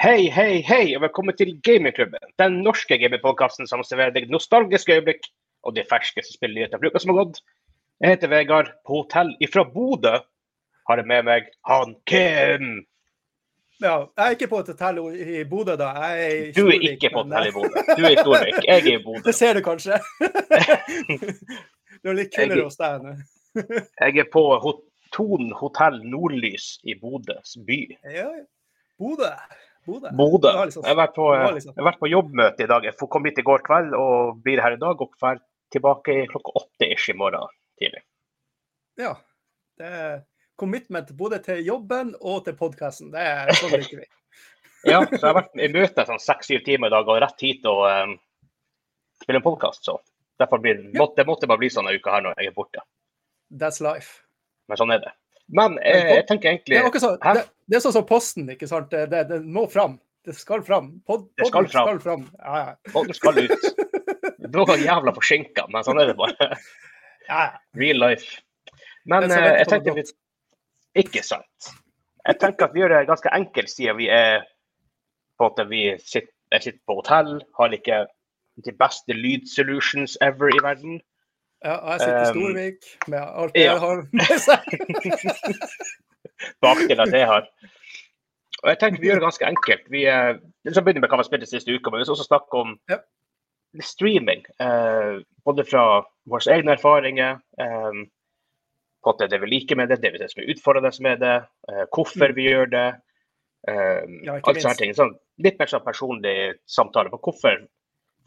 Hei, hei, hei, og velkommen til Gamingklubben. Den norske gamingpodkasten som serverer deg nostalgiske øyeblikk og de ferskeste spillnyheter fra uka som har gått. Jeg heter Vegard. På hotell ifra Bodø har jeg med meg han Kim. Ja, jeg er ikke på et hotell i Bodø, da. Jeg er i Du er ikke på hotell i Bodø. Du er i Storvik. Jeg er i Bodø. Det ser du kanskje. det er litt kulere hos deg nå. Jeg er på hot Thon hotell Nordlys i Bodøs by. Ja, ja. Bodø. Bodø. Bodø. Liksom- Jeg har på, det jeg liksom- har vært på jobbmøte i dag. Jeg kom hit i går kveld og blir her i dag. Og drar tilbake klokka åtte ish i morgen tidlig. Ja. Det er commitment både til jobben og til podkasten. Det er sånn liker vi. Ja, så jeg har vært i møte sånn seks-syv timer i dag og rett hit og um, spille en podkast. Så derfor blir, måtte, det måtte bare bli sånn en uke her når jeg er borte. That's life. Men sånn er det. Men eh, jeg tenker Det egentlig er, akkurat sånn, det, det er sånn som posten, ikke sant. Det, det, det må fram. Det skal fram. Pod, Det skal fram. skal fram. Ja, ja. Podden skal ut. Noen jævla forsinka, men sånn er det bare. Real life. Men Det er så eh, jeg tenker vi Ikke sant. Jeg tenker at vi gjør det ganske enkelt siden vi er på at vi sitter, sitter på hotell, har ikke de beste lydsolutions ever i verden. Ja, jeg sitter i Storvik med alt det ja. jeg har med seg. Bakdelen av det har. Og jeg tenker vi gjør det ganske enkelt. Vi eh, så begynner med hva vi har spilt den siste uka, men vi skal også snakke om Ja. streaming. Eh, både fra våre egne erfaringer, eh, på at det vi liker med det, det vi synes som er utfordrende med det, eh, hvorfor vi gjør det. Eh, Mm. Ja, alt sånne ting. Sånn, litt mer sånn personlig samtale på hvorfor.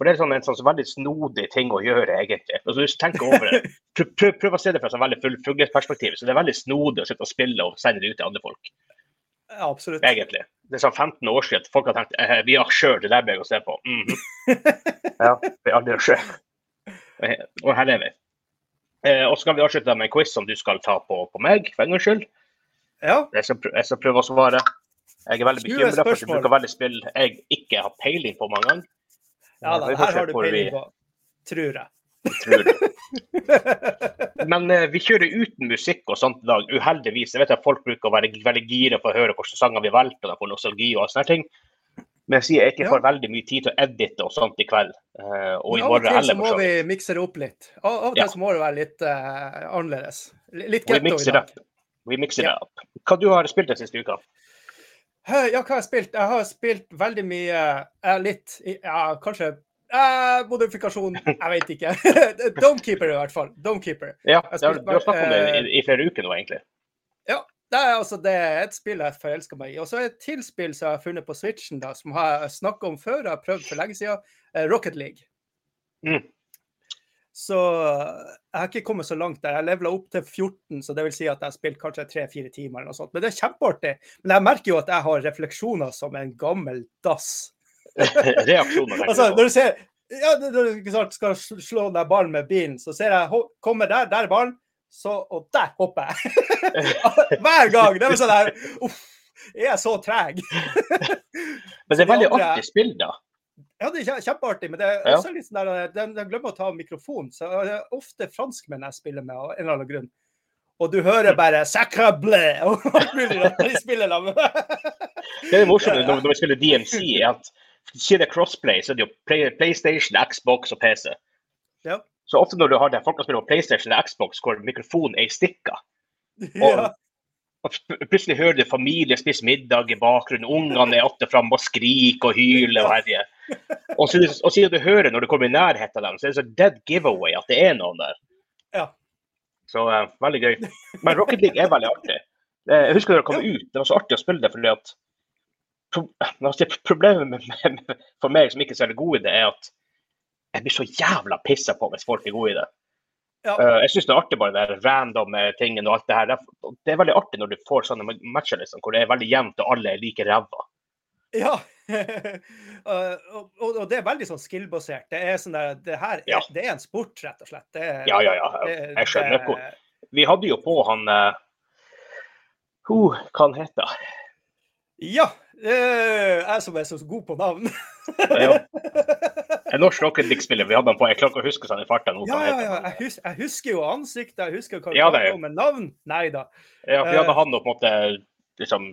For det er sånn, en sånn veldig snodig ting å gjøre, egentlig. Altså, hvis du tenker over det, prøv, prøv, prøv å se det fra et sånn veldig fugleperspektiv. Så det er veldig snodig å sitte og spille og sende det ut til andre folk Ja, absolutt. egentlig. Det er sånn 15 år siden folk har tenkt eh, vi har sjøl, det der bør jeg å se på. Mhm. Ja, vi har aldri sjøl. Og her er vi. Eh, og så kan vi avslutte med en quiz som du skal ta på, på meg, for en gangs skyld. Ja, Jeg skal, prøve, jeg skal prøve å svare. Jeg er veldig 20 bekymra for at du bruker veldig spill jeg ikke har peiling på mange ganger. Ja da, her har du peiling på. Tror jeg. Men eh, vi kjører uten musikk og sånt i dag, uheldigvis. Jeg vet at folk bruker å være veldig gira på å høre hvilke sanger vi valgte, og de får nostalgi og sånne ting. Men jeg sier jeg ikke Ja. får veldig mye tid til å edite og sånt i kveld. eh, og i Men av og morgen til så må vi mikse det opp litt. Av, og og Ja. til så må det være litt eh, annerledes. Litt Vi getto i dag. Vi mikser det opp. Hva du har spilt den siste uka? Ja, hva har jeg spilt? Jeg har spilt veldig mye eh, Litt Ja, kanskje eh, Modifikasjon, jeg vet ikke. Domekeeper i hvert fall. Domekeeper. Ja, du har, snakket om det i, i flere uker nå, egentlig. Det er, altså, det er et spill jeg forelsker meg i. Og så er det et til spill som jeg har funnet på Switchen, da, som jeg har snakka om før. Jeg har prøvd for lenge siden. eh, Rocket League. Mm. Så jeg har ikke kommet så langt der. Jeg levela opp til 14, så det vil si at jeg har spilt kanskje tre-fire timer. eller noe sånt. Men det er kjempeartig. Men jeg merker jo at jeg har refleksjoner som en gammel dass. Reaksjoner, tenker Altså, når du ser ja, når du skal slå den der ballen med bilen, så ser jeg kommer der, der er ballen, så, og der hopper jeg. Hver gang. Det er sånn der Uff, er jeg så treg? Men det er veldig artig spill, da. Ja, det er kjempeartig, men det er Ja. også litt sånn der De, de glemmer å ta av mikrofonen, så det er ofte franskmenn jeg spiller med av en eller annen grunn. Og du hører bare 'sacre og mulig når de spiller sammen. Det er morsomt når, når vi spiller DMC, at siden det er crossplay, så er det jo Play, PlayStation, Xbox og PC. Ja. Så ofte når du har det, folk som spiller på PlayStation eller Xbox hvor mikrofonen er i stikka, og pl- plutselig hører du familie spise middag i bakgrunnen, ungene er atter fram og skriker og hyler og herjer. Og, siden du hører når du kommer i nærheten av dem, så er det så dead giveaway at det er noen der. Ja. Så uh, veldig gøy. Men Rocket League er veldig artig. Eh, Jeg husker da det kom ut, det var så artig å spille det fordi at altså, Problemet med, med, for meg som ikke er så god i det, er at jeg blir så jævla pissa på hvis folk er gode i det. Ja. Eh, jeg syns det er artig bare det der random tingene og alt det her. Det er- veldig artig når du får sånne matcher liksom, hvor det er veldig jevnt og alle er like ræva. Ja. Uh, og, og det er veldig sånn skill-basert. Det er sånn der, det her er, Ja. det er en sport, rett og slett. Det, Ja, ja, ja. Jeg skjønner. det- hvor- Vi hadde jo på han uh, Hva han heter Ja. Eh, jeg som er så god på navn. Ja. En norsk Rocket League-spiller. Vi hadde han på. Jeg klarer ikke å huske sånn i farta nå. Ja, ja, ja. Jeg, hus jeg husker jo ansiktet, jeg husker hva Ja, det var med navn. Nei da. Ja, vi hadde Eh, han og på en måte liksom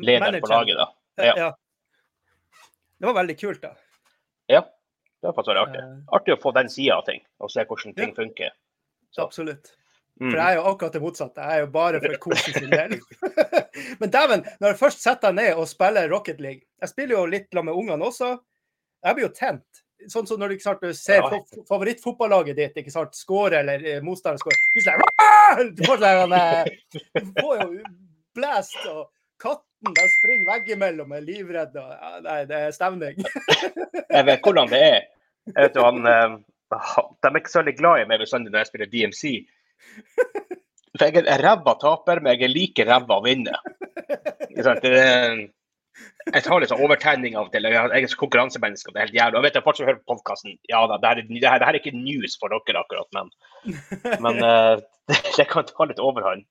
lederen på laget, da. Ja. Ja. Det var veldig kult, da. Ja, det var faktisk artig. Eh, Artig å få den sida av ting, og se hvordan ting funker. Så. absolutt. Mm. For jeg er jo akkurat det motsatte. Jeg er jo bare for kosen sin del. Men dæven, når jeg først setter deg ned og spiller Rocket League Jeg spiller jo litt sammen med ungene også. Jeg blir jo tent. Sånn som når du, ikke sant, ser Ja. fa- favorittfotballaget ditt ikke sant, score eller eh, motstander score. Du, sånn, får sånn eh, Du får jo blast, og katten den springer veggimellom er livredd. Og, ja, nei, det er stemning. Jeg vet hvordan det er. Jeg vet jo, han, eh, de er ikke så veldig glad i meg bestandig når jeg spiller DMC. For jeg er ræva taper, men jeg er like ræva å vinne. Ikke sant? Det er, jeg tar litt sånn overtenning av og til. Jeg er så konkurransemenneske. Det er helt jævlig. Jeg vet jeg fortsatt hører på podkasten. Ja da, det her, er, det, her, det er ikke news for dere akkurat, men, men eh, det kan ta litt overhånd.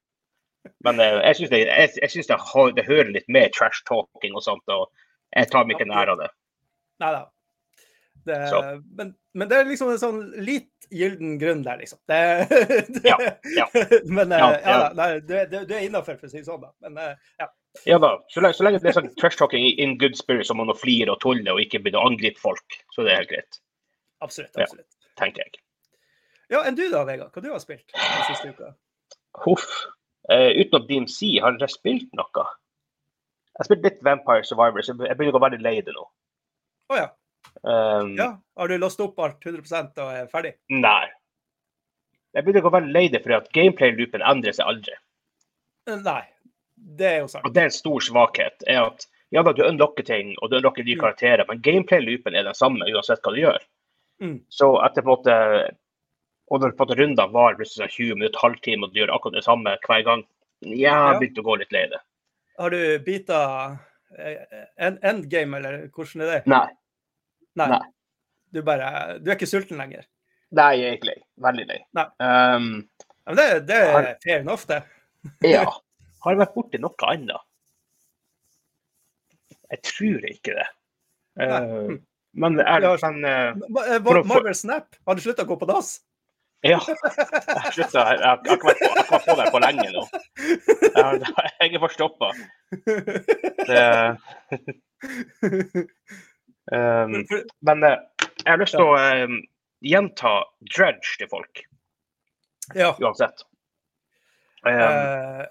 Men eh, jeg syns det, jeg, jeg synes det, det hører litt med trash talking og sånt, og jeg tar meg ikke nær av det. Nei da. Men, men det er liksom en sånn litt gylden grunn der, liksom. Det, det, Ja, ja. Men eh, Ja, ja, ja. nei, du, du, er innafor, for å si det sånn. da. Men eh, ja. Ja da, så lenge, så lenge det er sånn trash talking in good spirit, så man flirer flire og tuller og ikke begynner å angripe folk, så det er helt greit, Absolutt. Ja. absolutt. tenker jeg. Ja, enn du da, Vegard? Hva du har spilt den siste uka? Huff. Uh, utenom DMC, har dere spilt noe? Jeg har spilt litt Vampire Survivors, jeg begynner å gå veldig lei det nå. Å ja. Um, ja. Har du låst opp alt 100 og er ferdig? Nei. Jeg begynner å være lei det, at gameplay-loopen endrer seg aldri. Eh, Nei. Det er jo sant. Og det er en stor svakhet. er at ja da, du unlocker ting, og du unlocker nye Mm. karakterer, men gameplay-loopen er den samme uansett hva du gjør. Mm. Så etter på en måte Og når på en måte rundene varer plutselig sånn 20 minutter, halvtime, og du gjør akkurat det samme hver gang, ja, jeg Ja. har begynt å gå litt lei det. Har du bita eh, en endgame, eller hvordan er det? Nei. Nei. Nei. Du, bare, du er ikke sulten lenger? Nei, jeg er ikke lei. Veldig lei. Um, men det, det er Har- fair enough, det. ja. Har jeg vært borti noe annet? Jeg tror ikke det. Uh, men er, det sånn uh, Marvel Snap, har du slutta å gå på dass? Ja. Jeg har. Jeg har ikke vært på, jeg på der på lenge nå. Jeg, jeg er forstoppa. Um, men eh, jeg har lyst til å um, gjenta Dredge til folk, ja. uansett. Um, uh,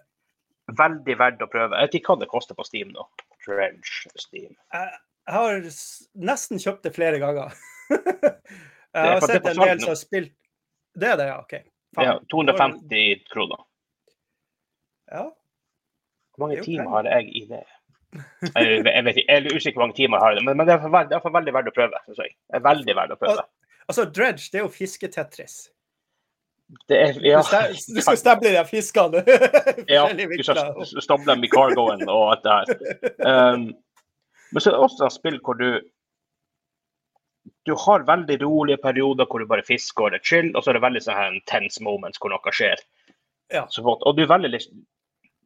veldig verdt å prøve. Jeg vet ikke hva det koster på Steam nå. Dredge Steam. jeg har nesten kjøpt det flere ganger. jeg har sett en del som har spilt Det er det, ja. OK. Ja, 250 kroner. Ja. Hvor mange er timer har jeg i det? Jeg, jeg, vet ikke, jeg er usikker på hvor mange timer jeg har det, men, men det er veld- det er veldig verdt å prøve. Synes jeg. Det er veldig verdt å prøve. Altså, dredge, det er jo fisketetris. Det er, ja, Du skal stable de fiskene. ja, du skal stable dem i cargoen og alt det her. Um, men så er det også et spill hvor du du har veldig rolige perioder hvor du bare fisker og det er chill, og så er det veldig sånn her tense moments hvor noe skjer. Ja. Så, og du er litt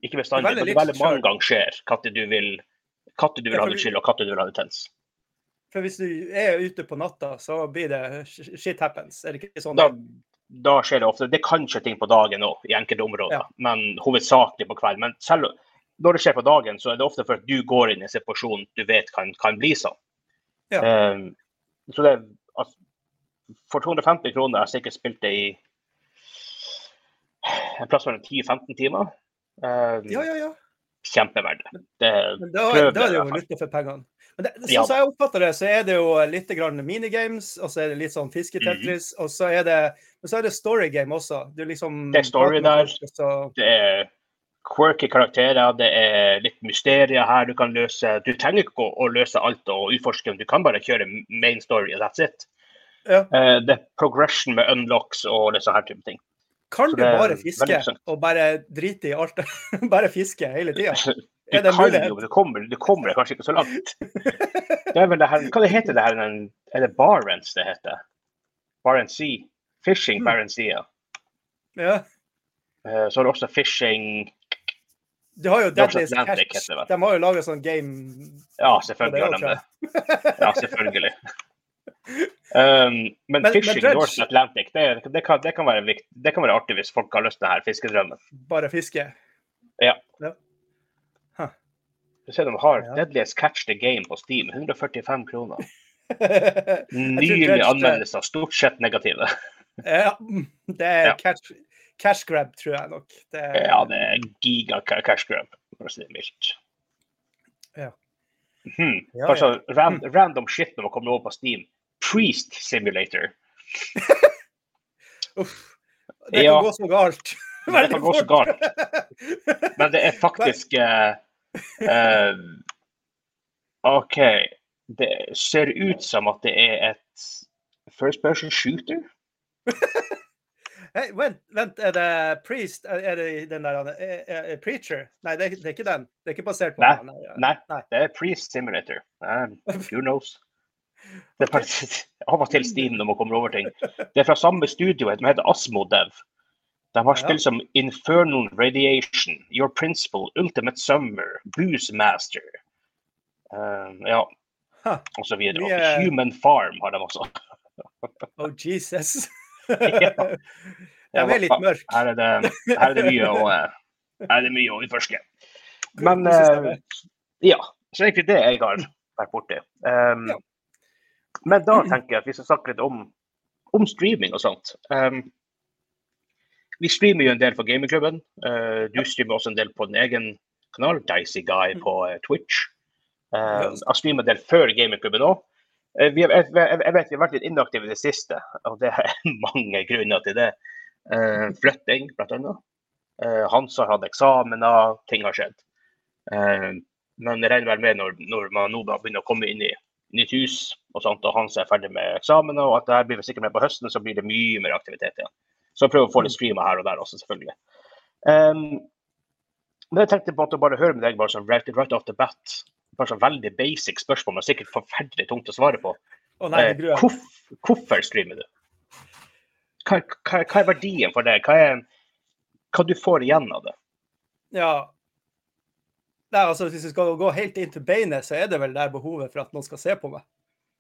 Ikke bestandig, men det velger mange ganger skjer når du vil du vil ha det chill, og når du vil ha det tense. For hvis du er ute på natta, så blir det shit happens. Er det ikke sånn? Da, da skjer det ofte. Det kan skje ting på dagen òg, i enkelte områder, Ja. men hovedsakelig på kvelden. Men selv når det skjer på dagen, så er det ofte for at du går inn i en situasjon du vet kan, kan bli sånn. Ja. Um, så det altså, For 250 kroner har jeg sikkert spilt det i en plass mellom 10-15 timer. Um, Ja, ja, ja. Kjempeverdig. Det, Men da, prøv da er det jo valuta for pengene. Men det, sånn Ja. som jeg oppfatter det, så er det jo litt grann minigames, og så er det litt sånn fisketetris, Mhm. og så er det, men så er det storygame også. Du liksom Det er story der. folk, Så, det er quirky karakterer, det er litt mysterier her du kan løse. Du trenger ikke å, å løse alt og utforske, du kan bare kjøre main story, that's it. ja. Uh, det er progression med unlocks og her type ting. Kan du bare fiske og bare drite i alt? bare fiske hele tida? Du Er det kan mulighet? jo, men du kommer, du kommer kanskje ikke så langt. Det er vel det her, hva det heter det her? Er det Barents det heter? Barents Sea? Fishing. Barents Sea. Ja. Eh, så er det også fishing Du har jo Deadly's Catch. De har jo laga sånn game Ja, selvfølgelig har de det. Ja, selvfølgelig. Um, men, Men- fishing men North Atlantic, det, det, kan, det, kan være vikt, det kan være artig hvis folk har lyst til det her fiskedrømmen. Bare fiske. Ja. Ja. Huh. Du ser de har Ja. Deadliest Catch the Game på Steam. 145 kroner. Nylig anmeldelser, stort sett negative. Ja, det er Ja. cash, cash grab, tror jeg nok. Det er, Ja, det er giga cash grab, for å si det mildt. Ja. Hmm. Ja, ja. ran, random shit når man kommer over på Steam. Priest Simulator. Uff. Det Ja. kan gå så galt. Det kan gå så galt. Men det er faktisk uh, uh, OK. Det ser ut som at det er et first person shooter. Hey, vent, vent, er det Priest? Er det den der er, er, er Preacher? Nei, det er, det er ikke den. Det er ikke basert på Nei, den. Nei, Nei, Nei. det er Priest Simulator. Um, who knows? Det er bare av og til Steam når man kommer over ting. Det er fra samme studio, de heter Asmodev. De har spilt som Infernal Radiation, Your Principle, Ultimate Summer, Booze Master. uh, ja, og så videre. Og er- Human Farm har de også. Oh, Jesus. Ja. De er litt mørke. Her er det, her er det mye å, eh, her er det mye å utforske. Men eh, ja, så egentlig det jeg har vært borti. Um, Ja. Men da tenker jeg at vi skal snakke litt om, om streaming og sånt. Um, vi streamer jo en del for gamingklubben. Uh, du streamer også en del på din egen kanal, Dicey Guy på uh, Twitch. Uh, jeg streamer en del før gamingklubben òg. jeg, vet vi har vært litt inaktive i det siste, og det er mange grunner til det. Flytting, annet. Uh, Hans har hatt eksamener, ting har skjedd. Men jeg regner vel med når, når man nå begynner å komme inn i nytt hus, og sånt, og Hans er ferdig med eksamen, og at det her blir vi sikkert med på høsten, så blir det mye mer aktivitet igjen. Så jeg prøver å få litt streamer her og der også, selvfølgelig. Um, men jeg tenkte på at å bare høre med deg bare sånn right, right off the bat. Bare sånn veldig basic spørsmål, men sikkert forferdelig tungt å svare på. Å nei, Eh, jeg hvorfor streamer du? Hva, hva, hva er verdien for det? Hva, er, hva du får igjen av det? Ja. Nei, altså, hvis vi skal gå helt inn til beinet, så er det vel der behovet for at noen skal se på meg.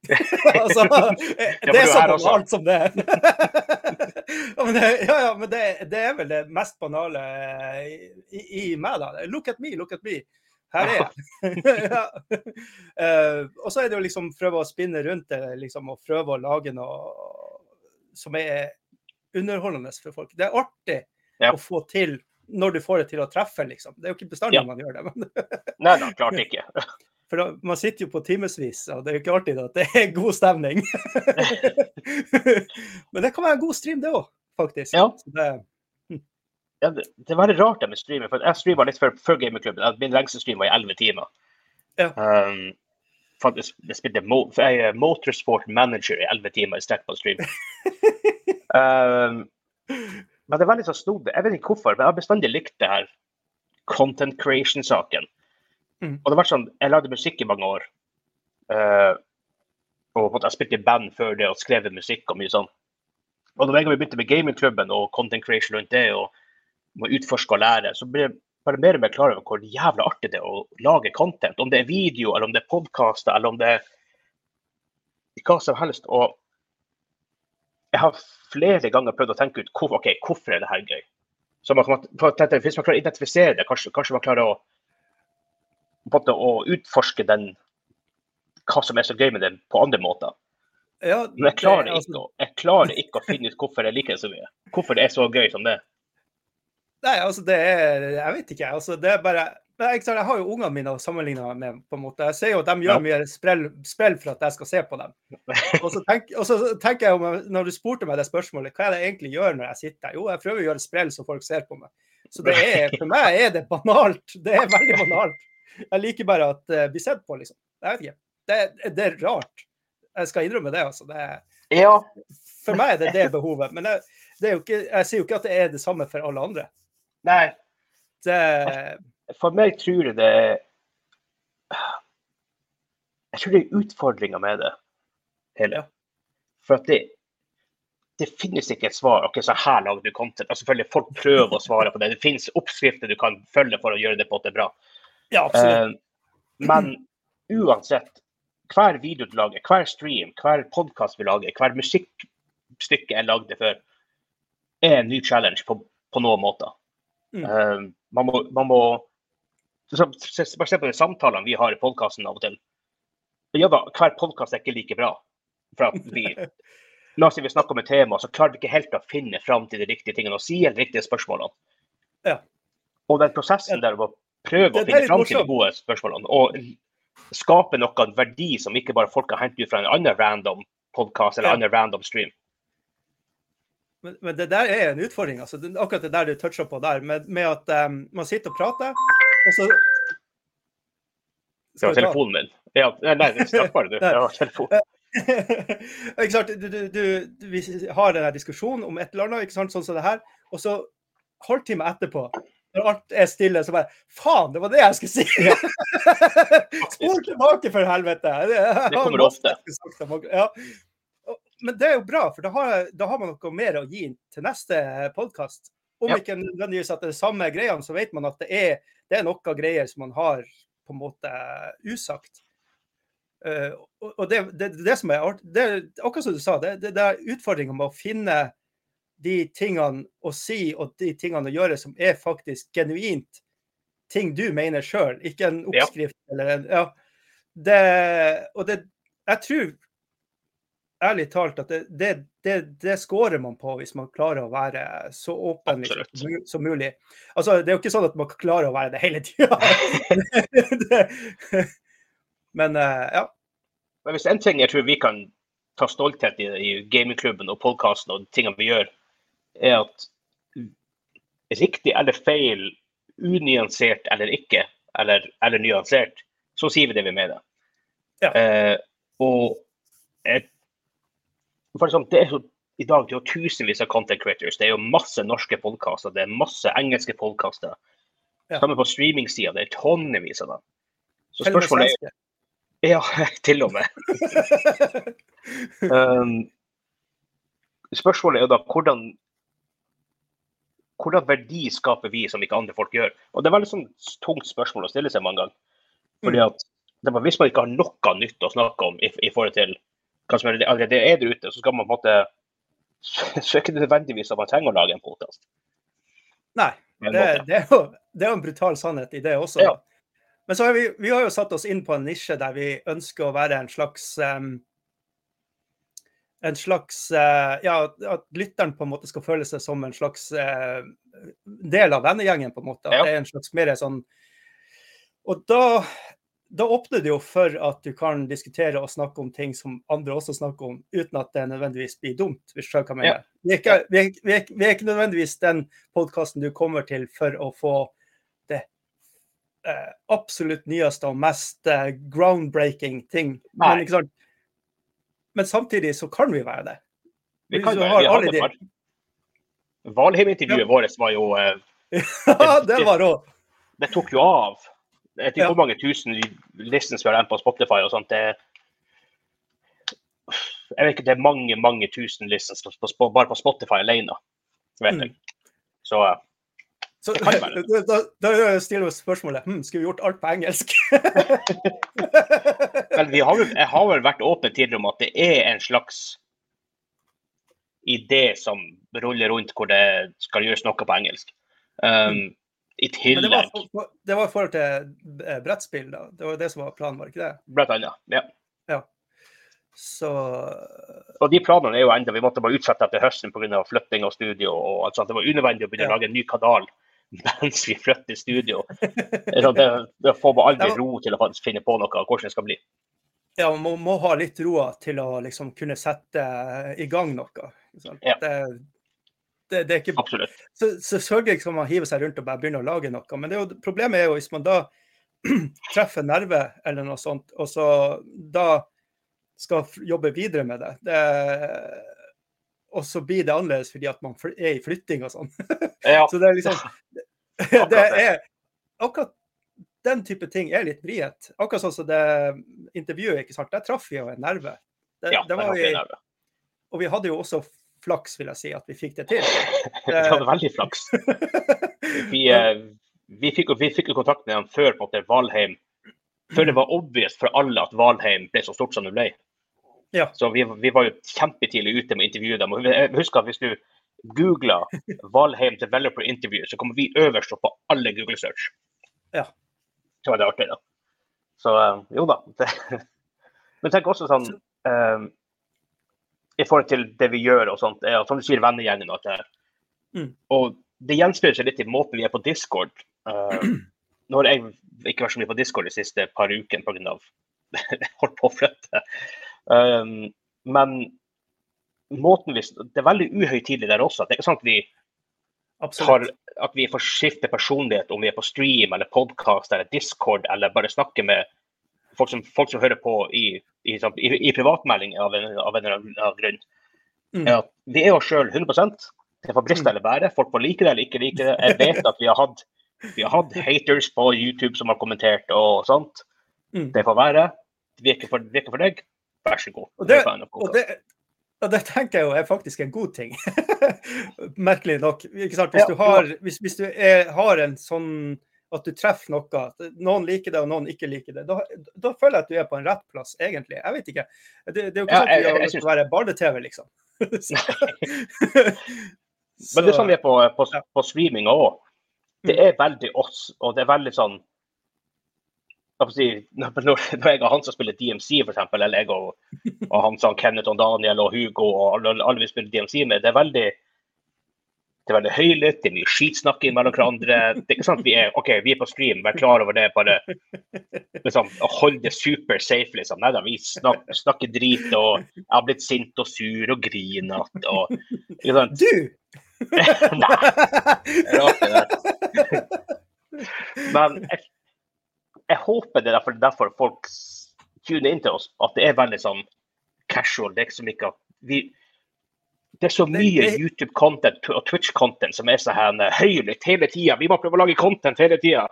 altså, det er så banalt som det er. ja, men, det, ja, ja, men det, det er vel det mest banale i, i meg, da. Look at me, look at me. Her er jeg. ja. uh, og så er det jo liksom prøve å spinne rundt det, liksom, og prøve å lage noe som er underholdende for folk. Det er artig å få til når du får det til å treffe, liksom. Det er jo ikke bestandig Ja. man gjør det. Men, Nei da, klart ikke. for da, man sitter jo på timevis, og det er jo ikke alltid at det er god stemning. Men det kan være en god stream, det òg, faktisk. Ja. Det, Ja, det, det er veldig rart det med streaming. for Jeg streama litt før, før gamingklubben. Min lengste stream var i elleve timer. Ja. Um, faktisk, jeg spilte mo jeg motorsport manager i elleve timer i strekk på stream. um, men det er veldig så snodig. Jeg vet ikke hvorfor, men jeg har bestandig likt det her content creation-saken. Mm. Og det har vært sånn, Jeg lagde musikk i mange år. Uh, og jeg spilte i band før det og skrev musikk og mye sånn. Og da vi begynte med gamingklubben og content creation rundt det, og må utforske og lære, så ble jeg bare mer og mer klar over hvor jævla artig det er å lage content. Om det er video, eller om det er podkaster, eller om det er hva som helst. Og jeg har flere ganger prøvd å tenke ut hvor, ok, hvorfor er det her gøy. Så man, kan- Hvis man klarer å identifisere det, kanskje, kanskje man klarer å, måte, å utforske den, hva som er så gøy med det, på andre måter. ja, Men jeg klarer, det- altså, ikke, jeg klarer ikke å finne ut hvorfor jeg liker det så mye. Hvorfor det er så gøy som det. Nei, altså det er Jeg vet ikke. altså det er bare men jeg, jeg har jo ungene mine å sammenligne med. på en måte. Jeg ser jo at de gjør Ja. mye sprell, sprell for at jeg skal se på dem. Og så, tenk, og så tenker jeg om, når du spurte meg det spørsmålet, hva er det jeg egentlig gjør når jeg sitter der? Jo, jeg prøver å gjøre sprell så folk ser på meg. Så det er, for meg er det banalt. Det er veldig banalt. Jeg liker bare at uh, bli sett på, liksom. Jeg vet ikke. Det, det er rart. Jeg skal innrømme det, altså. Det er, Ja. for meg er det det behovet. Men jeg, det ikke, jeg sier jo ikke at det er det samme for alle andre. Nei, Det, for meg tror jeg det Jeg tror det er utfordringer med det hele. For at det det finnes ikke et svar. ok, så her lager du content. Altså, selvfølgelig Folk prøver å svare på det. Det finnes oppskrifter du kan følge for å gjøre det på at det er bra. ja, absolutt. Eh, men uansett, hver video du lager, hver stream, hver podkast vi lager, hver musikkstykke jeg lagde før, er en ny challenge på, på noen måter. Mm. Uh, man, må, man må bare se på de samtalene vi har i podkasten av og til. Ja da, hver podkast er ikke like bra. Vi La oss si vi snakker om et tema, så klarer vi ikke helt å finne fram til de riktige tingene og si de riktige spørsmålene. Ja. Og den prosessen der å prøve å finne fram til de gode spørsmålene og skape noe verdi som ikke bare folk har hentet ut fra en annen random podkast eller Ja. annen random stream. Men, men det der er en utfordring. altså. Akkurat det der du toucher på der, med, med at um, man sitter og prater, og så Det var telefonen min. Ja, nei, snakk bare du. Det var telefonen. ikke sant? Du, du, du, vi har denne diskusjonen om et eller annet, ikke sant? sånn som det her, og så halvtime etterpå, når alt er stille, så bare Faen, det var det jeg skulle si! Spol tilbake, for helvete! Det, Det kommer ofte. Ja. Men det er jo bra, for da har, da har man noe mer å gi til neste podkast. Om Ja. ikke nødvendigvis at det er samme greiene, så vet man at det er, det er noe greier som man har på en måte usagt. Uh, og det, det, det som er art- det, Akkurat som du sa, det, det, det er utfordringa med å finne de tingene å si og de tingene å gjøre som er faktisk genuint ting du mener sjøl, ikke en Ja. oppskrift eller en Ja. Det, og det Jeg tror ærlig talt at det, det, det, det scorer man på hvis man klarer å være så åpen liksom, som mulig. Altså, det er jo ikke sånn at man klarer å være det hele tida. Men eh, ja. Men hvis en ting jeg tror vi kan ta stolthet i, i gamingklubben og podkasten og tingene vi gjør, er at riktig eller feil, unyansert eller ikke, eller, eller nyansert, så sier vi det vi mener. Ja. Eh, og eh, eksempel, det er så, I dag det er jo tusenvis av content creators. Det er jo masse norske podkaster, det er masse engelske podkaster. Ja. Sammen på streamingsida, det er tonnevis av dem. Så spørsmålet er. Ja, til og med. Um, spørsmålet er da hvordan hvordan verdi skaper vi som ikke andre folk gjør? Og Det er veldig sånn tungt spørsmål å stille seg mange ganger. Fordi at Hvis man ikke har noe nytt å snakke om i, i forhold til er- allerede er der ute, så skal man på en måte så er ikke det nødvendigvis at man trenger å lage en podkast. Nei, det, det, er jo, det er jo en brutal sannhet i det også. Ja. Men så har vi, vi har jo satt oss inn på en nisje der vi ønsker å være en slags um, en slags eh, Ja, at lytteren på en måte skal føle seg som en slags eh, del av vennegjengen, på en måte. At det er en slags mer sånn Og da, da åpner det jo for at du kan diskutere og snakke om ting som andre også snakker om, uten at det nødvendigvis blir dumt, hvis du skjønner hva jeg mener. Vi, er ikke, vi, er, vi, er, vi er ikke nødvendigvis den podkasten du kommer til for å få det eh, absolutt nyeste og mest eh, groundbreaking ting. Men? Men samtidig så kan vi være det. Vi kan jo være, vi har alle det de- Valheim-intervjuet vårt var jo eh, Ja, det var rå. Det tok jo av. Jeg ikke Ja. hvor mange tusen listens vi har på Spotify og sånt. Det, jeg vet ikke, det er mange, mange tusen listens bare på Spotify alene. Vet Mm. jeg. Så eh, Så, Det kan være. da, da stiller vi spørsmålet hm, skulle vi gjort alt på engelsk. Men vi har, jeg har vel vært åpen tidligere om at det er en slags idé som ruller rundt hvor det skal gjøres noe på engelsk. Um, I Men det var, tillegg, for- det var i forhold til eh, brettspill, da. Det var det som var planen, var ikke det? blant annet. Ja. Så Og de planene er jo enda, Vi måtte bare utsette etter høsten pga. flytting av studio. og alt sånt. Det var unødvendig å begynne Ja. å lage en ny kanal mens vi flytter studio. Så det, det får man aldri Ja. ro til å finne på noe av hvordan det skal bli. ja, man må, må ha litt roa til å liksom kunne sette i gang noe. Ja. Det, det, det er ikke Absolutt. så, Selvfølgelig skal man hive seg rundt og bare begynne å lage noe, men det er jo, problemet er jo hvis man da treffer nerve eller noe sånt, og så da skal jobbe videre med det, det og så blir det annerledes fordi at man er i flytting og sånn. Ja, Så det er liksom Det er akkurat den type ting er litt vriet. Akkurat sånn som det intervjuet, ikke sant. Der traff vi jo en nerve. Det, ja, det var vi, og vi hadde jo også flaks, vil jeg si, at vi fikk det til. Vi hadde veldig flaks. Vi, eh, vi, fikk, vi fikk jo kontakt med dem før på en måte Valheim. Før det var obvious for alle at Valheim ble så stort som det ble. Ja. Så vi, vi var jo kjempetidlig ute med å intervjue dem. Og jeg husker at hvis du googler Valheim Developer Interview, så kommer vi øverst opp på alle Google search. Ja. så var det artig, da. Så eh, jo da. Men tenk også sånn um, I forhold til det vi gjør og sånt, er, som du sier, vennegjengen og alt det. Mm. Og det gjenspeiler seg litt i måten vi er på Discord. Uh, nå har jeg ikke vært så mye på Discord de siste par ukene pga. holdt på å flytte. Um, men måten vi Det er veldig uhøytidelig der også. Det er ikke sånn at vi tar, at vi får skifte personlighet om vi er på stream eller podkast eller Discord eller bare snakker med folk som, folk som hører på i, i, i, i privatmelding av en, av en, eller annen grunn. Mm. Er at vi er oss sjøl 100% Det får briste eller bære. Folk får like det eller ikke like det. Jeg vet at vi har hatt, vi har hatt haters på YouTube som har kommentert og sånt. Mm. Det får være. Det virker for, virker for deg. Vær så god. Og det, og det, og det tenker jeg jo er faktisk en god ting. Merkelig nok. Hvis du, har, hvis, hvis du er, har en sånn at du treffer noe, at noen liker det og noen ikke liker det, da, da føler jeg at du er på en rett plass, egentlig. Jeg vet ikke. Det, det er jo ikke Ja, sånn at du vi til synes- være barne-TV, liksom. Men det er sånn vi er på, på, på streaming òg. Det Mm. er veldig oss, og det er veldig sånn når, jeg og han som spiller DMC, eksempel, eller jeg og, og han som Kenneth og Daniel og Hugo og alle, alle vi spiller DMC med, det er veldig det er veldig høylytt, det er mye skitsnakking mellom hverandre. Det er ikke sant, vi er OK, vi er på stream, vær klar over det. Bare liksom, hold det super safe, liksom. Nei da, vi snak, snakker drit, og jeg har blitt sint og sur og grinete og ikke sant? Du! Nei, rart det der. Men jeg, jeg håper det er derfor, derfor folk tuner inn til oss, at det er veldig sånn casual. Det er ikke så mye at vi det er så mye YouTube-content og Twitch-content som er så eh, høylytt hele tida. Vi må prøve å lage content hele tida.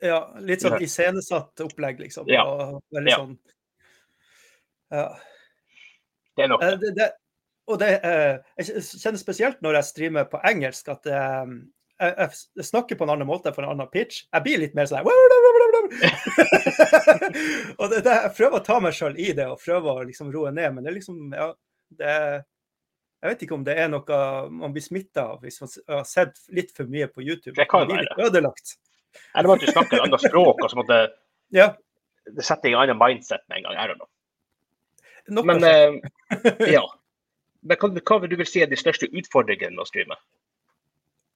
Ja, litt sånn iscenesatt opplegg, liksom. Ja. Veldig Ja. sånn ja. Det er nok Eh, Det, det, og det, eh, jeg kjenner spesielt når jeg streamer på engelsk, at eh, jeg, jeg snakker på en annen måte for en annen pitch. Jeg blir litt mer sånn Og det, det, jeg prøver å ta meg sjøl i det og prøver å liksom roe ned, men det er liksom ja, det, Jeg vet ikke om det er noe man blir smitta av hvis man har sett litt for mye på YouTube. Det kan være. ødelagt. Eller at du snakker et annet språk, og så måtte Ja. det sette i en annen mindset med en gang. I don't know. Men eh, ja. Men hva, hva vil du vil si er de største utfordringene med å streame?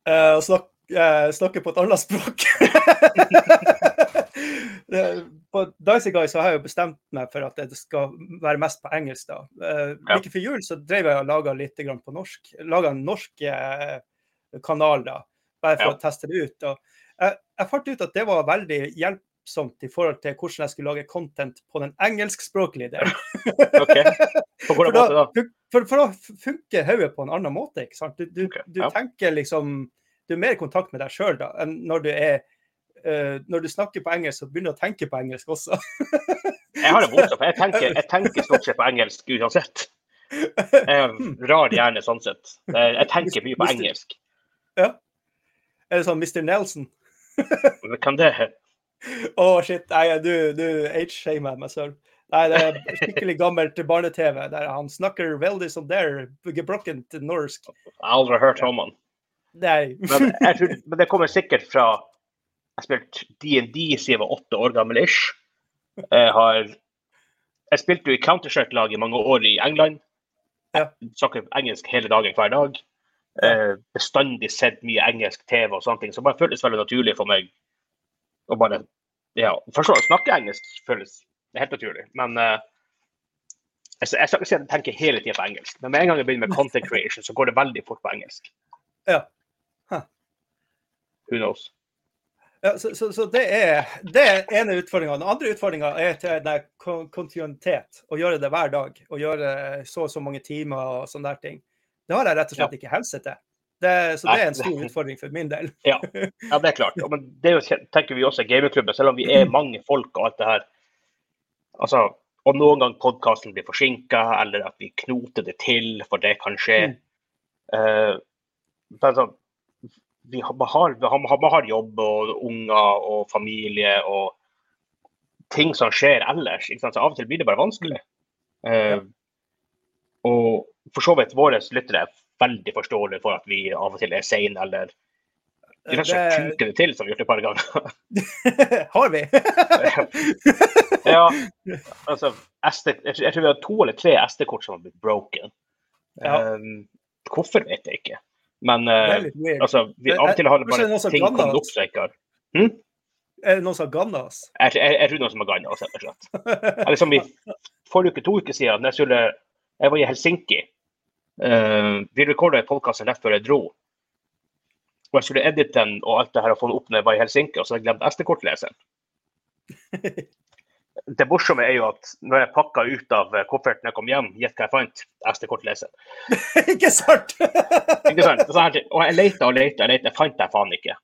Eh, å snakke, eh, snakke på et annet språk. På Dicey Guy så har jeg jo bestemt meg for at det skal være mest på engelsk. da. Uh, Ja. Like før jul så drev jeg og laga litt grann på norsk. Laga en norsk eh, kanal, da, bare for Ja. å teste det ut. Og jeg, jeg fant ut at det var veldig hjelpsomt i forhold til hvordan jeg skulle lage content på den engelskspråklige delen. okay. På For hvordan da, måte da? fun- for, for da funker hodet på en annen måte. ikke sant? Du, du, Ok, du ja. tenker liksom Du er mer i kontakt med deg sjøl da, enn når du er Når du snakker på engelsk, så begynner du å tenke på engelsk også. Jeg har det motsatt. Jeg tenker, jeg tenker stort sett på engelsk uansett. Jeg har rar hjerne sånn sett. Jeg, tenker mye på engelsk. ja. Er det sånn Mr. Nelson? Kan det Å, shit. Nei, du, du age-shamer meg selv. Nei, det er skikkelig gammelt barne-TV der han snakker veldig sånn der, gebrokkent norsk. Jeg har aldri hørt om han. Nei. Men, tror, men det kommer sikkert fra Jeg spilte DND siden jeg var åtte år gammel ish. Jeg har Jeg spilte jo i Counter-Strike-lag i mange år i England. Ja. Snakker engelsk hele dagen hver dag. Eh, bestandig sett mye engelsk TV og sånne ting. Så bare føltes veldig naturlig for meg å bare ja, Forstå å snakke engelsk føles helt naturlig. Men eh, jeg, jeg skal ikke si at jeg tenker hele tida på engelsk. Men med en gang jeg begynner med content creation, så går det veldig fort på engelsk. Ja. Huh. Who knows? Ja, så, så, så det er det er ene utfordringa. Den andre utfordringa er til den kontinuitet. Å gjøre det hver dag. Å gjøre så og så mange timer og sånne der ting. Det har jeg rett og slett ikke helse til. Det, så det er en stor utfordring for min del. Ja, ja det er klart. Men det er tenker vi også i gamingklubben, selv om vi er mange folk og alt det her. Altså, og noen ganger podkasten blir forsinka, eller at vi knoter det til, for det kan skje. Mm. Uh, sånn, vi har, har, har, jobb og unger og familie og ting som skjer ellers. Ikke sant? Så av og til blir det bare vanskelig. Uh, og for så vidt våre lyttere er veldig forståelige for at vi av og til er sene eller vi rett og slett kuker det til, som vi har gjort et par ganger. Har vi? ja, altså SD, jeg tror vi har to eller tre SD-kort som har blitt broken. Ja. Um, hvorfor vet jeg ikke. Men eh, altså, vi, av og til har det bare ting kommet opp som ikke har Er det noen som har ganna oss? Jeg, jeg, jeg tror noen som har ganna oss, rett og slett. Eller som i forrige uke, to uker siden, jeg, skulle, jeg var i Helsinki. Uh, vi rekorda en podkast rett før jeg dro. Og jeg skulle edite den og alt det her og få den opp når jeg var i Helsinki, og så hadde jeg glemt SD-kortleseren. Det morsomme er jo at når jeg pakka ut av eh, kofferten jeg kom hjem, gjett hva jeg fant? SD-kortleseren. Ikke sant? Ikke sant? Og jeg leita og leita, jeg leita, fant jeg faen ikke.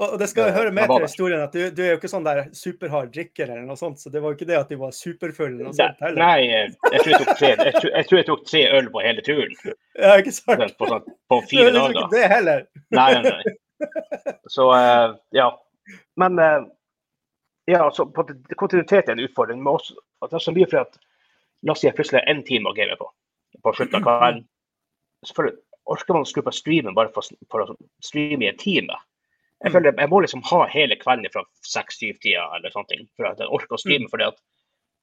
Og det skal høre med til historien at du, du er jo ikke sånn der superhard drikker eller noe sånt, så det var jo ikke det at du var superfull eller noe sånt heller. Nei, jeg tror jeg tok tre, jeg tror, jeg tror jeg tok tre øl på hele turen. Ja, ikke sant? På, sånn, på Du fire dager. Du tok ikke det heller. Nei, nei, nei. Så eh, ja. Men eh, ja, så på, kontinuitet er en utfordring. Men også, at det er så mye for at La oss si jeg plutselig har én time å game på på slutten av kvelden. Selvfølgelig orker man å skru på streamen bare for, for å streame i en time. Jeg føler jeg må liksom ha hele kvelden fra seks-syv-tida eller sånne ting for at jeg orker å streame. fordi at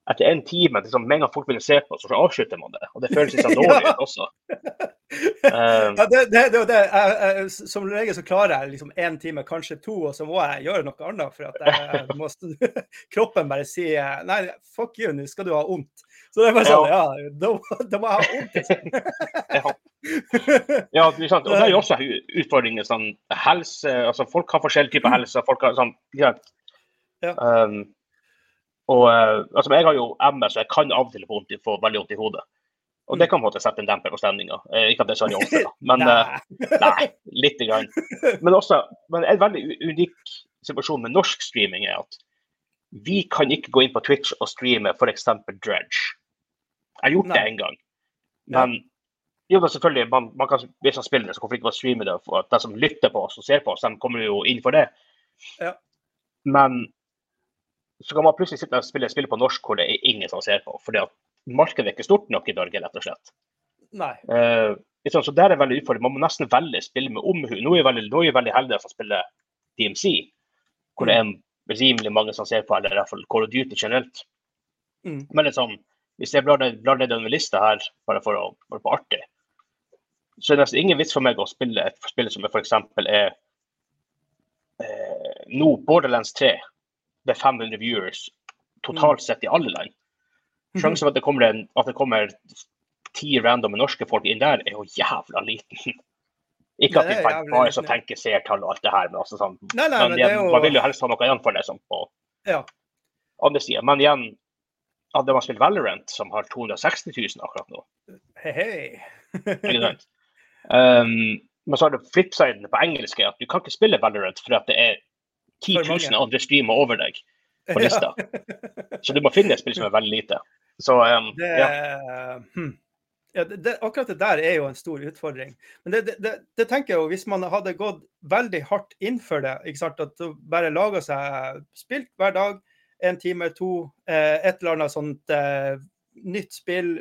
etter en time, liksom, med en gang folk vil se på, så avslutter man det. Og det føles litt sånn dårlig også. Um, Ja, det, det, det, det, jeg, jeg, som regel så klarer jeg liksom én time, kanskje to, og så må jeg gjøre noe annet. For at jeg må, kroppen bare sier nei, fuck you, nå skal du ha vondt. Så det er bare sånn, ja, da, da må jeg ha vondt. Liksom. ja. det er sant? og det er jo også utfordringer. Sånn, helse, altså Folk har forskjellige typer helse. folk har sånn? Ja. Um, og uh, altså, Jeg har jo MS, og jeg kan av og til få, få veldig vondt i hodet. Og det kan på en måte sette en demper på stemninga. Uh, ikke at det er så veldig ofte, da. men Nei. nei, lite grann. Men også, men en veldig unik situasjon med norsk streaming er at vi kan ikke gå inn på Twitch og streame f.eks. Dredge. Jeg har gjort det én en gang. Men jo, da selvfølgelig, man, man kan, hvis man spiller det, så hvorfor ikke streame det? For at de som lytter på oss og ser på oss, de kommer jo inn for det. Ja. Men så kan man plutselig sitte og spille spill på norsk hvor det er ingen som ser på. fordi at markedet er ikke stort nok i Norge, rett og slett. Nei. Uh, liksom, så der er veldig utfordrende. Man må nesten velge spill med omhu. Nå er jeg veldig, nå er jeg veldig heldig som spiller DMC, hvor det er rimelig mange som ser på, eller i hvert fall Call of Duty generelt. Mm. Men liksom, hvis jeg blar ned, blar ned en liste her, bare for å være på artig, så er det nesten ingen vits for meg å spille et spill som f.eks. er eh, nå Borderlands 3. Det er 500 viewers totalt sett i alle land. Sjansen for at det kommer, en, at det kommer ti random norske folk inn der, er jo jævla liten. Ikke at de vi bare, så tenker seertall og alt det her, men altså sånn Nei, nei, men men igjen, jo Man vil jo helst ha noe igjen for det Sånn, på Ja. andre sida. Men igjen, hadde man spilt Valorant, som har 260 000 akkurat nå Hei, hei. ikke sant? Um, men så har du flipsiden på engelsk at du kan ikke spille Valorant for at det er 10 000 andre streamer over deg på lista. Så du må finne et spill som er veldig lite. Så um, Det, ja. hm. ja, det, akkurat det der er jo en stor utfordring. Men det, det, det, tenker jeg jo, hvis man hadde gått veldig hardt inn for det, ikke sant? at du bare laga seg spill hver dag, en time, to, eh, et eller annet sånt eh, nytt spill,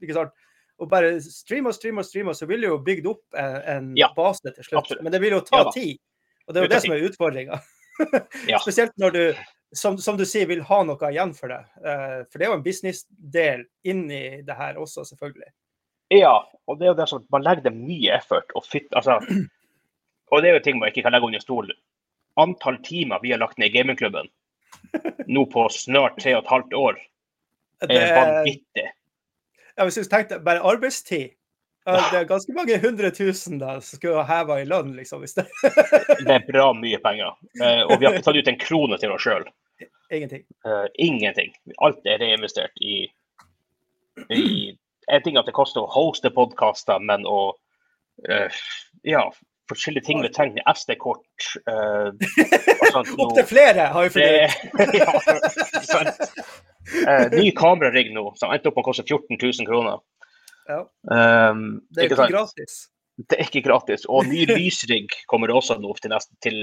ikke sant? og bare streame og streame og streame, så vil du jo bygd opp en, en Ja, base til slutt. absolutt. Men det vil jo ta Ja tid. Og det er jo Det det som er utfordringa. Ja. Spesielt når du, som, som du sier, vil ha noe igjen for det. Eh, for det er jo en businessdel inni det her også, selvfølgelig. ja, og det er jo det som man legger det mye effort og fit, altså, Og det er jo ting man ikke kan legge under stol. Antall timer vi har lagt ned i gamingklubben nå på snart tre og et halvt år, er vanvittig. ja, hvis du tenkte bare arbeidstid Det er ganske mange hundre tusen da, som skulle ha heva i lønn, liksom. Hvis det Det er bra mye penger. Eh, og vi har ikke tatt ut en krone til oss sjøl. Ingenting. Uh, ingenting. Alt er reinvestert i, i En ting at det koster å hoste podkaster, men å uh, Ja, forskjellige ting vi trenger. SD-kort uh, Opptil flere, har vi fordelt! ja, sant. Eh, ny kamerarigg nå, som endte opp med å koste 14 000 kroner. Ja. Um, Det er jo sant? ikke gratis. Det er ikke gratis. Og ny lysrigg kommer det også nå til neste til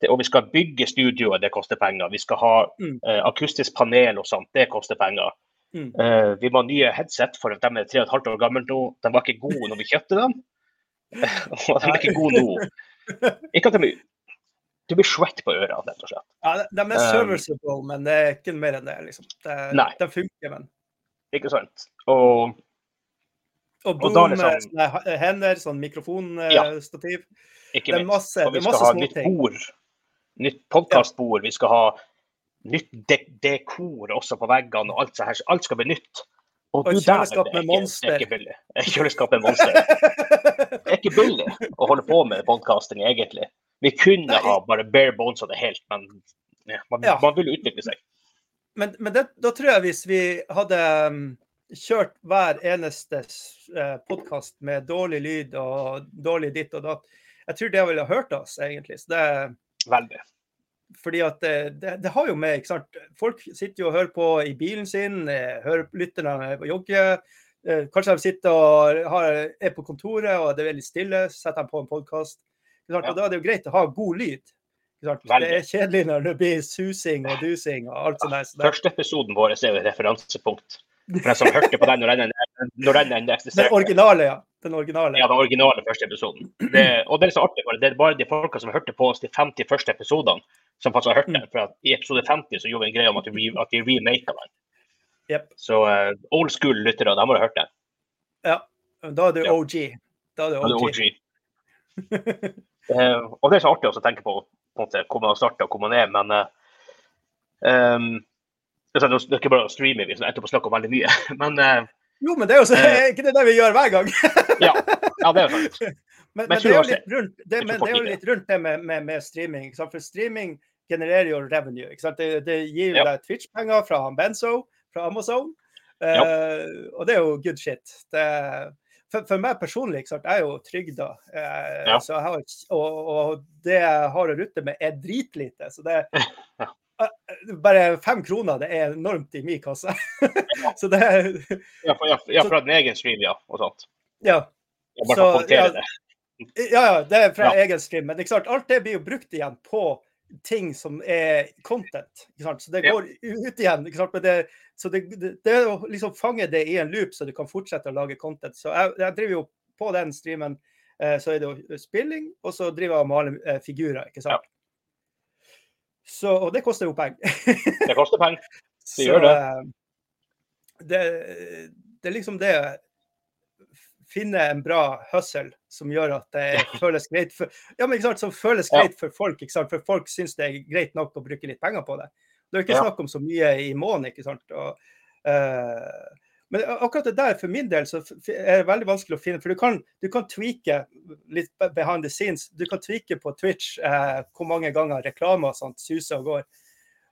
det, Og vi skal bygge studioet, det koster penger. Vi skal ha Mm. uh, akustisk panel og sånt, det koster penger. Mm. Uh, vi må ha nye headset, for de er tre og et halvt år gamle nå. De var ikke gode når vi kjøpte dem. og de er ikke gode nå. Ikke at de blir Du blir svett på ørene, rett og slett. Ja, de- er er Um, serviceable, men det er ikke mer enn det. liksom. Det, Nei. de funker, men. Ikke sant? Og Og boom, og sånn- sånne hender, sånn mikrofonstativ. ikke Det er minst. masse, Og vi skal ha nytt bord. Nytt podkastbord. Vi skal ha nytt de dekor også på veggene. og alt, så her. Alt skal bli nytt. Og og kjøleskap med Monster. Det er ikke billig. Kjøleskap med monster. Det er ikke billig å holde på med podkasting, egentlig. Vi kunne Nei. ha bare bare bones av det helt, men ja, man, Ja. man vil utvikle seg. Men, men det, da tror jeg hvis vi hadde um, kjørt hver eneste uh, podkast med dårlig lyd og dårlig ditt og datt, jeg tror det ville ha hørt oss, egentlig. Så det, Veldig. fordi at det, det, det har jo med ikke sant? Folk sitter jo og hører på i bilen sin, eh, hører lytterne jogge. eh, Kanskje de sitter og har, er på kontoret og det er veldig stille, setter de på en podkast. Ja. Og da er det jo greit å ha god lyd. Det er kjedelig når det blir susing og dusing og alt sånt. der, Første episoden vår er jo et referansepunkt. For jeg som hørte på den når den, når den ennå den eksisterte. originale, ja. Den originale. Ja, den originale første episoden. Det, og det er så artig, for det er bare de folka som hørte på oss de 50 første episodene, som faktisk har hørt den. For at i episode 50 så gjorde vi en greie om at vi, at vi remaka den. Yep. Så uh, old school lyttere, de har hørt den. Ja. Da er Ja. OG. Da er du Og Da er OG. OG. Eh, og det er så artig også å tenke på, på måte, hvor man har starta og hvor man er, men uh, um, det er sånn, det ikke bare streame, vi endte opp å om veldig mye. Men eh, Jo, men det er jo så, Eh. ikke det det vi gjør hver gang? ja, ja, det er jo sant. Men, Men men det er jo litt rundt det, men det, litt rundt det med, med, med streaming. For streaming genererer jo revenue. Det, det gir jo Ja. deg Twitch-penger fra Benzo, fra Amazon. Eh, og det er jo good shit. Det, for, for meg personlig, jeg er jo trygda. uh, Ja. og, og det jeg har å rutte med, er dritlite. Så det Ja. Bare fem kroner, det er enormt i min kasse. så det Ja, for, ja, ja, fra din egen stream, ja. Og sånt. Ja. Jeg bare Så, ja. det. Ja, ja, det er fra egen stream. Men det er klart, alt det blir jo brukt igjen på ting som er content. Så det går ut igjen. Det, så det, det, er å liksom fange det i en loop, så du kan fortsette å lage content. Så jeg, jeg driver jo på den streamen, eh, så er det jo spilling, og så driver jeg og maler eh, figurer. ikke sant? Så, og det koster jo penger. Det koster penger. Så, gjør det. eh, det. Det er liksom det å Finne en bra hustle som gjør at det føles greit for, ja, men ikke sant, som føles Ja. for folk. ikke sant? For folk syns det er greit nok å bruke litt penger på det. Det er jo ikke Ja. snakk om så mye i måneden. ikke sant? Og, eh, men akkurat det der, for min del, så er det veldig vanskelig å finne. For du kan, du kan tweake litt behind the scenes. Du kan tweake på Twitch eh, hvor mange ganger reklame og sånt suser og går.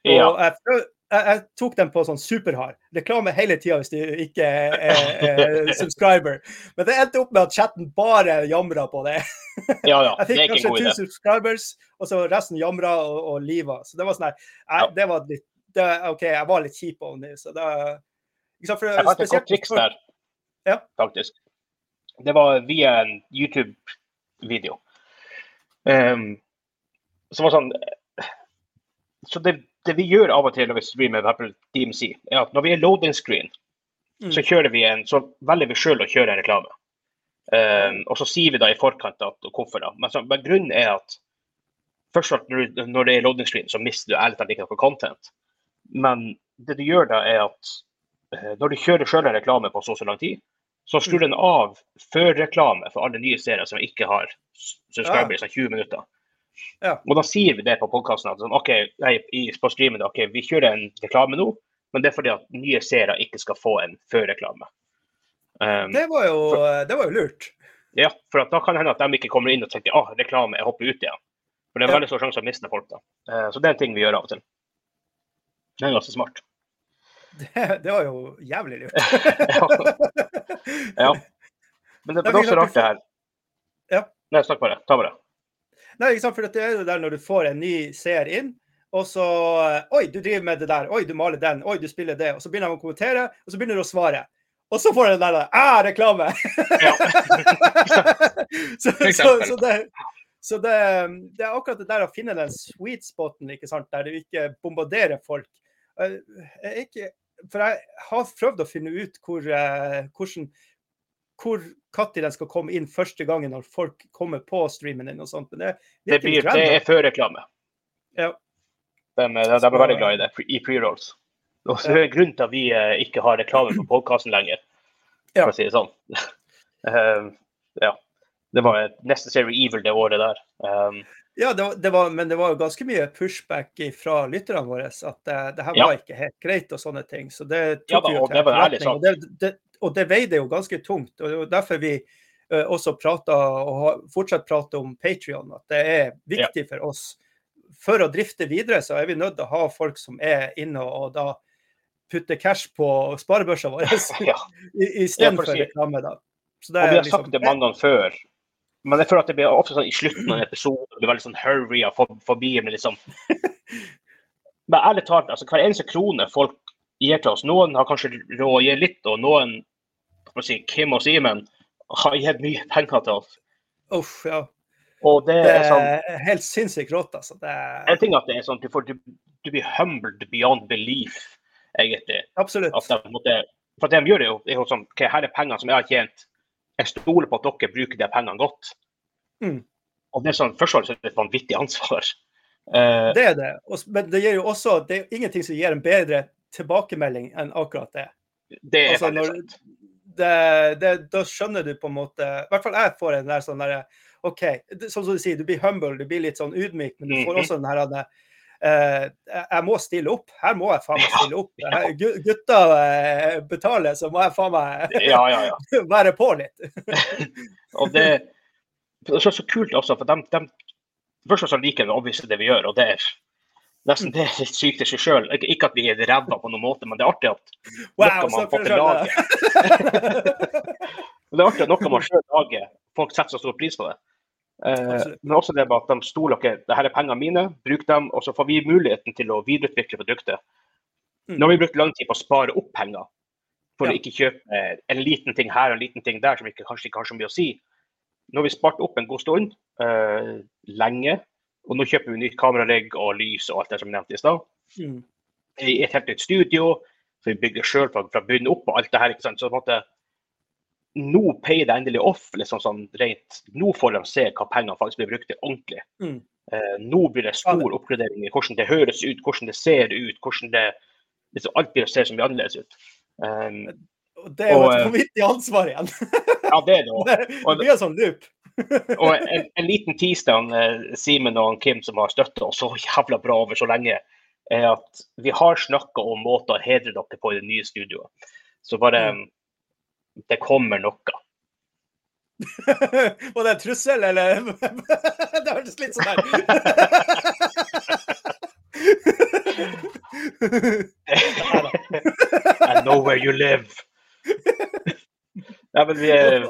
Og Ja. jeg, prøv- jeg, jeg tok den på sånn superhard. Reklame hele tida hvis du ikke er, er, er subscriber. Men det endte opp med at chatten bare jamra på det. ja, ja. Jeg Det er fikk kanskje en god to idé. subscribers, og så resten jamra og, og liva. Så det var sånn her jeg-. Det var litt det, OK, jeg var litt kjip over det. Så da Jeg fant et godt triks der, Ja. faktisk. Det var via en YouTube-video. Um, som var sånn Så det, det vi gjør av og til når vi streamer DMC, er at når vi er loading screen, Mm. så kjører vi en, så velger vi sjøl å kjøre en reklame. Um, og så sier vi da i forkant at, hvorfor. da. Men, så, men grunnen er at først og fremst når, når det er loading screen, så mister du ærlig talt ikke noe content. Men det du gjør da, er at når du kjører sjøl en reklame på så og så lang tid, så skrur den av før-reklame for alle nye serier som ikke har subscribers i 20 minutter. Ja. Og da sier vi det på podkasten at sånn, OK, nei, på streamen, ok, vi kjører en reklame nå, men det er fordi at nye seere ikke skal få en før-reklame. Um, Det var jo, det var jo lurt. ja, for da kan det hende at de ikke kommer inn og tenker ah, reklame, jeg hopper ut igjen. For det er veldig stor sjanse å miste folk da. Uh, så det er en ting vi gjør av og til. Det er ganske smart. Det, det var jo jævlig lurt. Ja. Men det, det er også rart det her. Ja. Nei, snakk bare. Ta bare. Nei, ikke sant? For det er jo der når du får en ny seer inn, og så Oi, du driver med det der. Oi, du maler den. Oi, du spiller det. Og så begynner de å kommentere, og så begynner du å svare. Og så får du den der ah, reklame! Ja. så, så, så, det, så det, det er akkurat det der å finne den sweet spoten, ikke sant? der du ikke bombarderer folk. Jeg er ikke, for jeg har prøvd å finne ut hvor, eh, hvordan hvor når den skal komme inn første gangen når folk kommer på streamen din og sånt. Men det, Det, blir, det er før-reklame. Ja. De, de, de er veldig glad i det, i pre-rolls. Og så er det en grunn til at vi eh, ikke har reklame på podkasten lenger, Ja. for å si det sånn. Eh, ja. Det var Necessary Evil det året der. Um, Ja, det var, det var, men det var jo ganske mye pushback fra lytterne våre at det, det her Ja. var ikke helt greit og sånne ting. Så det Ja da, jo til etterretning. Og det, det, og det veide jo ganske tungt. og Det var derfor vi eh, også prata og har fortsatt prater om Patrion, at det er viktig for oss. For å drifte videre, så er vi nødt til å ha folk som er inne og da putter cash på sparebørsa vår ja. i- Ja, istedenfor reklame. da. Så det Og vi har liksom- sagt det mange ganger før. Men jeg føler at det blir ofte sånn i slutten av en episode, det blir veldig sånn hurry og for, forbi med liksom Men ærlig talt, altså hver eneste krone folk gir til oss Noen har kanskje råd å gi litt, og noen, si, Kim og Simen, har gitt mye penger til oss. Uff, ja. Og det Det er sånn helt sinnssykt rått, altså. Det er, En ting at det er sånn, du, får, du, du blir humbled beyond belief, egentlig. absolutt. At de, på måte, for det de gjør, er jo, er jo sånn OK, her er penger som jeg har tjent. Jeg stoler på at dere bruker de pengene godt. Mm. Og det er sånn, Først og fremst er det et vanvittig ansvar. Uh, Det er det. Og Men det gir jo også Det er ingenting som gir en bedre tilbakemelding enn akkurat det. det er Altså, når- det, det, da skjønner du på en måte I hvert fall jeg får en der sånn derre OK, det, som du sier, du blir humble, du blir litt sånn ydmyk, men du får Mhm. også den her eh, jeg jeg må stille opp. Her må jeg faen meg stille opp. ja. Gutta eh, betaler, så må jeg faen meg Ja, ja, ja. være på litt. Og det, det er så, kult også, for de, de Først og fremst liker obviously det vi gjør, og det er nesten det er litt sykt i seg sjøl. Ikke, at vi er ræva på noen måte, men det er artig at Wow, noe man deg til laget. Det er artig at noe man sjøl lager, folk setter så stor pris på det. Eh, men også det med at de stoler ikke det her er pengene mine, bruk dem, og så får vi muligheten til å videreutvikle produktet. Mm. Nå har vi brukt lang tid på å spare opp penger for Ja. å ikke kjøpe en liten ting her og en liten ting der som ikke, kanskje ikke har så mye å si. Nå har vi spart opp en god stund, eh, lenge, og nå kjøper vi nytt kamerarigg og lys og alt det som nevnte i stad. Mm. I et helt nytt studio, så vi bygger sjøl fra, fra bunnen opp og alt det her. ikke sant? Så på en måte, nå payer det endelig off. liksom sånn rent. Nå får de se hva pengene faktisk blir brukt til ordentlig. Mm. Eh, nå blir det stor oppgradering i hvordan det høres ut, hvordan det ser ut. hvordan det, liksom, Alt blir å se så mye annerledes ut. Um, det er jo Og, et eh, vanvittig ansvar igjen. ja, det er det òg. Det blir en sånn loop. Og en, en liten han, eh, Simen og Kim som har støtta oss så jævla bra over så lenge, er at vi har snakka om måter å hedre dere på i det nye studioet. Så bare Mm. Det kommer noe. Var det en trussel, eller? Det hørtes litt sånn her I know where you live. Nei, men vi, er-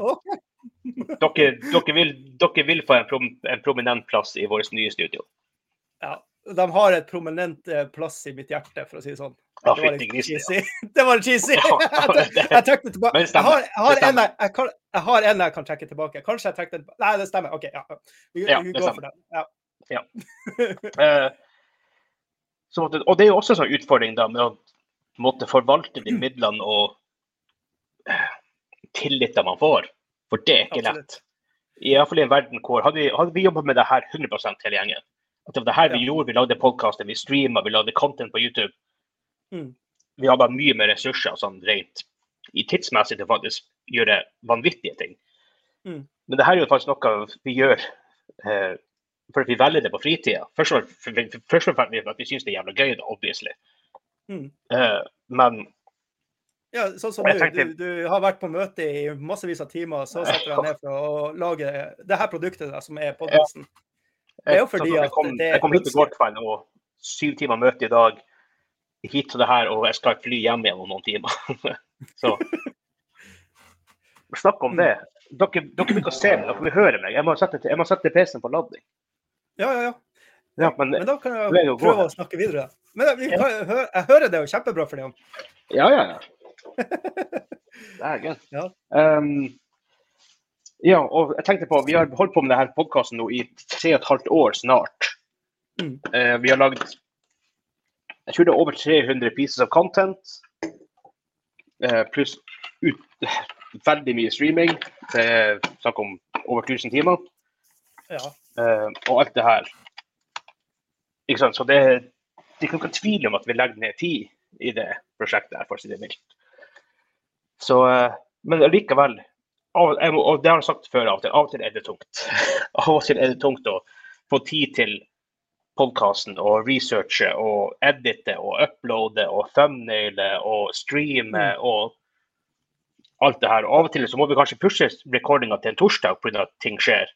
dere, dere, vil, dere vil få en, prom, en prominent plass i vårt nye studio. Ja, de har et prominent eh, plass i mitt hjerte, for å si det sånn. Ja, Det var litt cheesy. Det var litt cheesy. Ja, Jeg trekker det tilbake. Jeg har, jeg, har en jeg, kan, jeg har en jeg kan trekke tilbake. Kanskje jeg trekker den. Nei, det stemmer. OK, ja. Vi, Ja, vi går for den. Ja. Eh, så, måtte, og det er jo også en sånn utfordring da, med å måtte forvalte de midlene og uh, tilliten man får. For det er ikke Absolutt. lett. I hvert fall i en verden hvor Hadde vi, hadde vi jobba med det her 100% hele gjengen, at det var det her vi Ja. gjorde, vi lagde podkaster, vi streama, vi lagde content på YouTube, Mm. vi hadde mye mer ressurser sånn rent i tidsmessig til faktisk gjøre vanvittige ting. Mm. Men det her er jo faktisk noe vi gjør eh, for at vi velger det på fritida. Først og fremst at vi syns det er jævla gøy, da, obviously. Mm. Eh, men Ja, sånn som du, tenkte- du, du har vært på møte i massevis av timer, så setter du deg ned for å lage det her produktet der, som er podkasten. Det er jo fordi sånn jeg at kom, jeg kom hit til ønske. kveld og syv timer møte i dag. Hit til det her, og jeg skal fly hjem igjen om noen timer. Så Snakk om det. Dere, dere vil se meg, dere vil høre meg. Jeg må sette, jeg må sette PC-en på lading. Ja, ja, ja. Ja, men, Men da kan jeg prøve å snakke videre. Men jeg, jeg, hø- jeg hører det jo kjempebra for dem. ja, ja, ja. Det gøy. Ja. Um, ja, og jeg tenkte på, vi har holdt på med denne podkasten i tre og et halvt år snart. Mm. Eh, vi har lagd jeg tror det er over 300 pieces of content. Eh, pluss ut, veldig mye streaming. Det er snakk om over 1000 timer. Ja. eh, og alt det her. Ikke sant? Så det, det er ikke noen tvil om at vi legger ned tid i det prosjektet, her, for å si det mildt. Så, eh, men likevel og det har jeg sagt før, av og til, av og til er det tungt. Av og til er det tungt å få tid til podkasten og researche og edite og uploade og thumbnaile og streame Mm. og alt det her. Og av og til så må vi kanskje pushe recordinga til en torsdag pga. at ting skjer.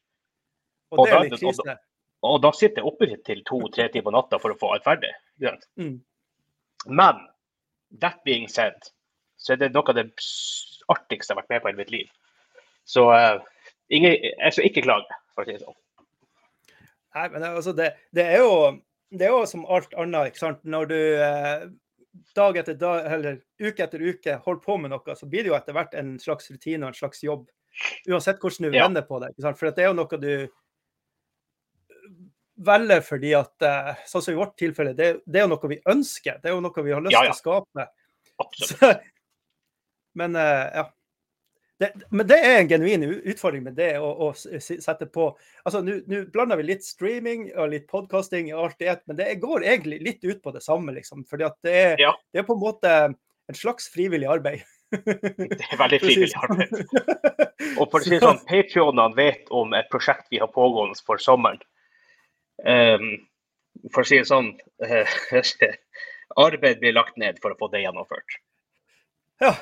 Og Og da- krise. Og da sitter jeg oppe til to-tre timer på natta for å få alt ferdig. Mm. Men that being said, så er det noe av det artigste jeg har vært med på i mitt liv. Så eh, ingen, jeg skal ikke klage, for å si det sånn. Nei, men altså, det, det, er jo, det er jo som alt annet. ikke sant? Når du eh, dag etter dag, eller uke etter uke holder på med noe, så blir det jo etter hvert en slags rutine og en slags jobb. Uansett hvordan du Ja. vender på det. ikke sant? For det er jo noe du velger fordi at eh, Sånn som i vårt tilfelle, det, det er jo noe vi ønsker. Det er jo noe vi har lyst Ja, ja. til å skape. Absolutt. Så, men eh, ja. Det, men det er en genuin utfordring med det å, å sette på altså Nå blander vi litt streaming og litt podkasting og alt i ett, men det går egentlig litt ut på det samme, liksom. At det er, Ja. det er på en måte en slags frivillig arbeid. Det er veldig For frivillig arbeid. sånn. Og for å si sånn, Patreonene vet om et prosjekt vi har pågående for sommeren. Um, for å si det sånn, arbeid blir lagt ned for å få det gjennomført. Ja.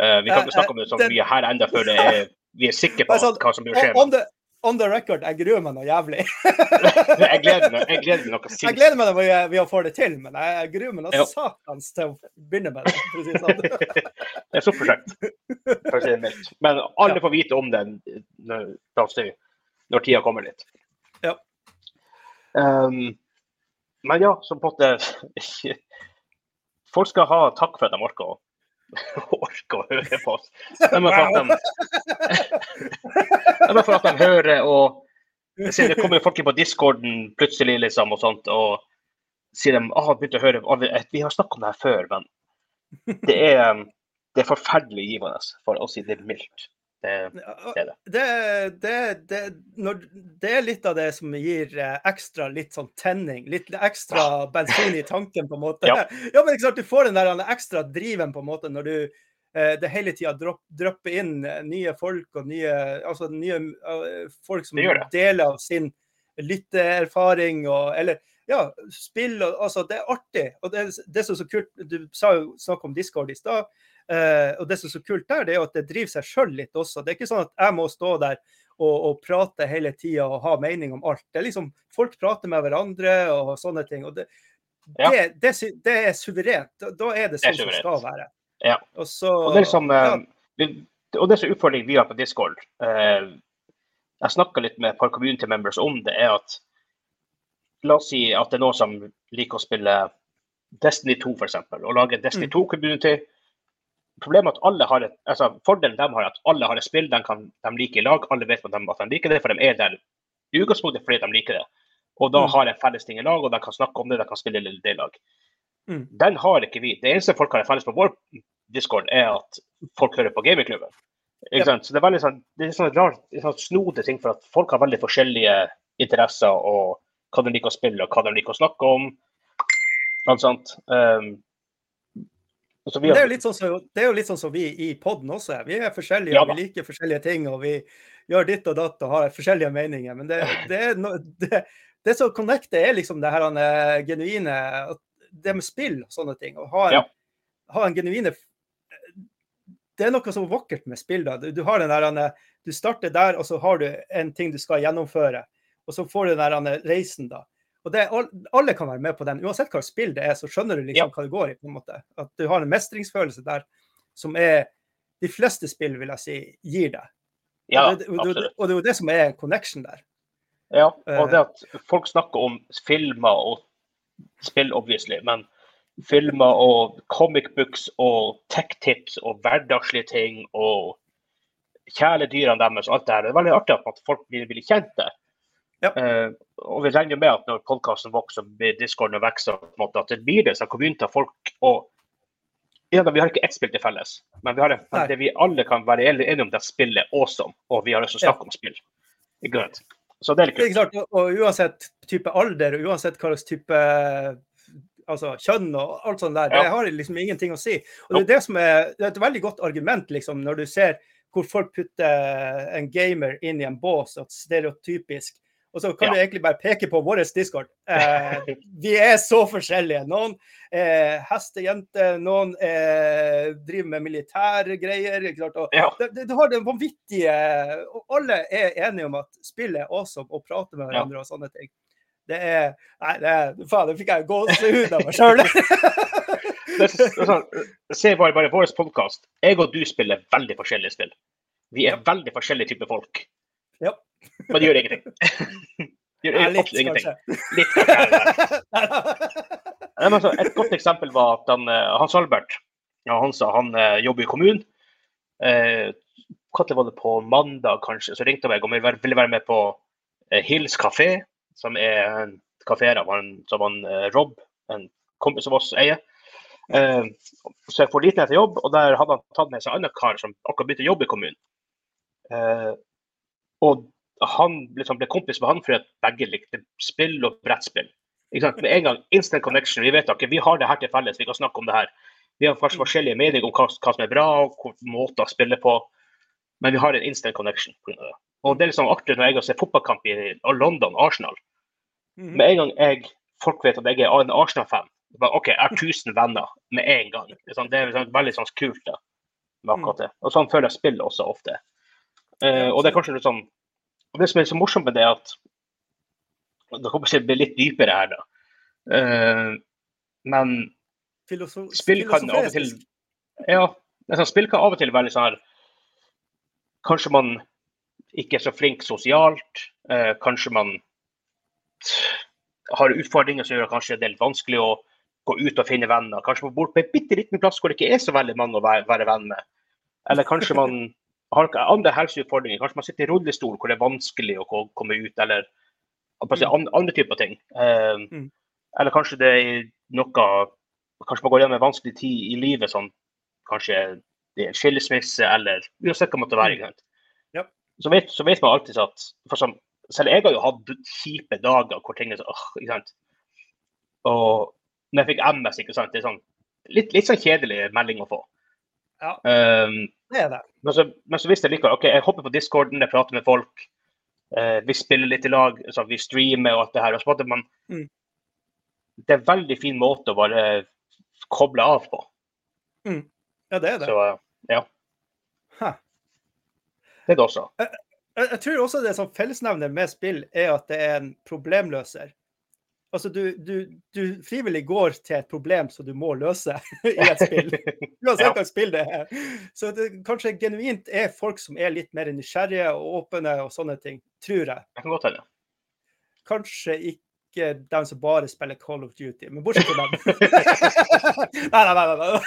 Eh, vi kan Eh, ikke snakke om det så mye her enda før det er, vi er sikre på Altså, hva som blir skje. On the, on the record, jeg gruer meg noe jævlig. Jeg gleder meg, jeg gleder meg noe Jeg gleder meg til vi, vi får det til, men jeg, jeg gruer meg noe satans til å begynne med det. Sånn. Det er stort prosjekt, for å si det mildt. Men alle får vite om det når, tida kommer litt. Ja. Um, men ja, som på en måte Folk skal ha takk for at de orker orker å høre på oss. Det er bare for at de, er hører og Det kommer folk inn på discorden plutselig liksom, og sånt, og sier de ah, begynte å høre Vi har snakket om det her før, men det er, det er forferdelig givende, for å si det mildt. Det, det er det. Det, når, det er litt av det som gir eh, ekstra litt sånn tenning, litt ekstra bensin i tanken, på en måte. Ja. Ja, men ikke sant, Du får den der ekstra driven på en måte når du eh, det hele tida drypper inn eh, nye folk og nye, altså nye uh, folk som deler av sin lytteerfaring og eller ja, spill og altså Det er artig. og det, det som er så kult, Du sa jo snakk om Discord i stad. Eh, og det som er så kult der, det er at det driver seg sjøl litt også. Det er ikke sånn at jeg må stå der og, og prate hele tida og ha mening om alt. Det er liksom, Folk prater med hverandre og sånne ting. og det, Ja. det, det, det er suverent. Da, er det Det sånn som skal være. Ja. Og, så, Og det er som, ja, eh, og det som utfordringen vi har på Discord eh, Jeg snakka litt med et par community members om det, er at La oss si at det er noen som liker å spille Destiny 2 f.eks. og lage Destiny 2-community. Mm. 2-community. Problemet at alle har et, altså Fordelen de har, er at alle har et spill de, kan, de liker i lag. Alle vet at de, at de liker det, for de er der i utgangspunktet fordi de liker det. Og da Mm. har de felles ting i lag, og de kan snakke om det, de kan spille det i lag. Mm. Den har ikke vi. Det eneste folk har felles på vår Discord, er at folk hører på gamingklubben. Ikke sant? Så det er veldig sånn, det er sånn det er sånn snodig ting for at folk har veldig forskjellige interesser og hva de liker å spille og hva de liker å snakke om. Alt sånt. Um, og så vi Men det, er jo litt sånn som, det jo litt sånn som vi i poden også er. Vi er forskjellige, Ja vi liker forskjellige ting. og vi gjør ditt og datt og har forskjellige meninger. Men det, det, no, det, det som connecter, er liksom det her eh, genuine Det med spill og sånne ting. Å ha en, Ja. ha en genuine Det er noe så vakkert med spill. da. Du, du har den der, eh, du starter der, og så har du en ting du skal gjennomføre. Og så får du den der eh, reisen, da. Og det, Alle kan være med på den. Uansett hva spill det er, så skjønner du liksom Ja. hva det går i. på en måte. At du har en mestringsfølelse der som er de fleste spill vil jeg si, gir deg. ja, og, det, og, det, og det er jo det som er connection der. Ja, og Eh. det at folk snakker om filmer og spill, obviously, men filmer og comic books og tech-tips og hverdagslige ting og kjæledyrene deres og alt det her. Det er veldig artig at folk blir, blir kjent der. Ja. Eh, og vi regner med at når podkasten vokser med blir discorden vokser, på at det blir det kommer av folk. Og Ja, Vi har ikke ett spill til felles, men vi har det, det vi alle kan være enige om, det er spillet awesome, og vi har lyst til å snakke om spill. Ikke sant? Så det er litt kult. Det er Og, og uansett type alder, og uansett hva slags type altså, kjønn og alt sånt der, det har liksom ingenting å si. Og det er det som er, det er et veldig godt argument, liksom, når du ser hvor folk putter en gamer inn i en bås, at stereotypisk. Og så kan Ja. du egentlig bare peke på vår discord. Eh, vi er så forskjellige. Noen er hestejenter, noen eh, driver med militærgreier. Ja. du har den vanvittige Og alle er enige om at spillet er awesome, og prater med hverandre og sånne ting. Det er Nei, det er, faen, det fikk jeg gåsehud av meg sjøl. Sånn, se bare, bare vår podkast. Jeg og du spiller veldig forskjellige spill. Vi er Ja. veldig forskjellige typer folk. Ja. Men det gjør ingenting. Det gjør Ja, litt, ingenting. Litt, kanskje. Nei, men altså, et godt eksempel var at han, eh, Hans Albert ja, han sa han eh, jobber i kommunen. Eh, Når var det på mandag, kanskje, så ringte han meg om jeg ville være med på eh, Hills kafé, som er en kafé av han, som han Rob, en kompis av oss, eier. Eh, så jeg får liten etter jobb, og der hadde han tatt med seg en annen kar som akkurat begynte å jobbe i kommunen. Eh, og han liksom ble kompis med han fordi at begge likte spill og brettspill. Med en gang instant connection. Vi vet ikke, vi har det her til felles, vi kan snakke om det her. Vi har kanskje forskjellige meninger om hva, hva som er bra, og måter å spille på, men vi har en instant connection. det. Og det er liksom artig når jeg ser fotballkamp i London, Arsenal. Mhm. Med en gang jeg, folk vet at jeg er en Arsenal-fan, OK, jeg har 1000 venner med en gang. Det er, det liksom veldig sånn kult da, med akkurat det. Og sånn føler jeg spillet også ofte. Eh, og det er kanskje litt sånn og Det som er så morsomt med det, er at Det kommer til å bli litt dypere her, da. Eh, men Filosof spill kan av og til. Ja, sånn, spill kan av og til være litt sånn her Kanskje man ikke er så flink sosialt. Eh, kanskje man har utfordringer som gjør at kanskje det er litt vanskelig å gå ut og finne venner. Kanskje man bor på en bitte liten plass hvor det ikke er så veldig mange å være, være venn med. Eller kanskje man har andre helseutfordringer. Kanskje man sitter i rullestol hvor det er vanskelig å komme ut, eller si, andre, andre typer ting. Eh, Mm. Eller kanskje det er noe Kanskje man går gjennom en vanskelig tid i livet, sånn kanskje det er skilsmisse, eller uansett hva det måtte være. sant? Ja. Så, vet, så vet man alltid at for sånn, Selv jeg har jo hatt kjipe dager hvor ting er sånn øh, ikke sant. Og når jeg fikk MS, ikke sant, det er sånn litt, litt sånn kjedelig melding å få. Ja. Um, Det er det. men så, men så visste jeg likevel OK, jeg hopper på discorden, jeg prater med folk. eh, vi spiller litt i lag, så vi streamer og alt det her. og så måtte man Mm. Det er en veldig fin måte å bare koble av på. Ja, det er det. Så ja. Huh. Det er det også. Jeg, jeg tror også det som fellesnevner med spill, er at det er en problemløser. Altså, du, du, du frivillig går til et problem som du må løse i et spill. Uansett hva spill det er. Så det kanskje genuint er folk som er litt mer nysgjerrige og åpne og sånne ting, tror jeg. Det kan godt hende. Kanskje ikke dem som bare spiller Call of Duty, men bortsett fra dem. nei, nei, nei. nei, nei.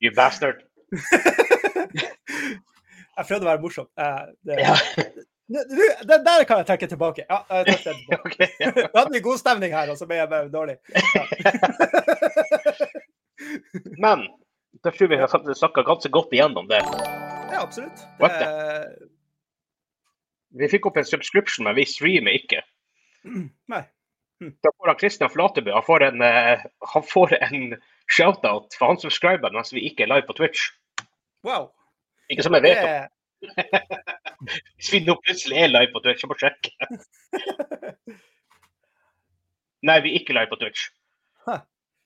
You bastard. Jeg prøvde å være morsom. Eh, Det, Ja. Du, den der kan jeg trekke tilbake. Ja, jeg trekker den tilbake. okay, ja. Da hadde en god stemning her, og så ble jeg bare dårlig. Ja, Men da tror vi har snakka ganske godt igjennom det. ja absolutt. Det... Det, Vi fikk opp en subscription, men vi streamer ikke. nei. Da får han Christian Flatebø han får en, eh, han får en shout-out for han subscriber mens vi ikke er live på Twitch. Wow. Ikke som jeg vet om. Hvis vi nå plutselig er live på Twitch, jeg må sjekke. Nei, vi er ikke live på Twitch.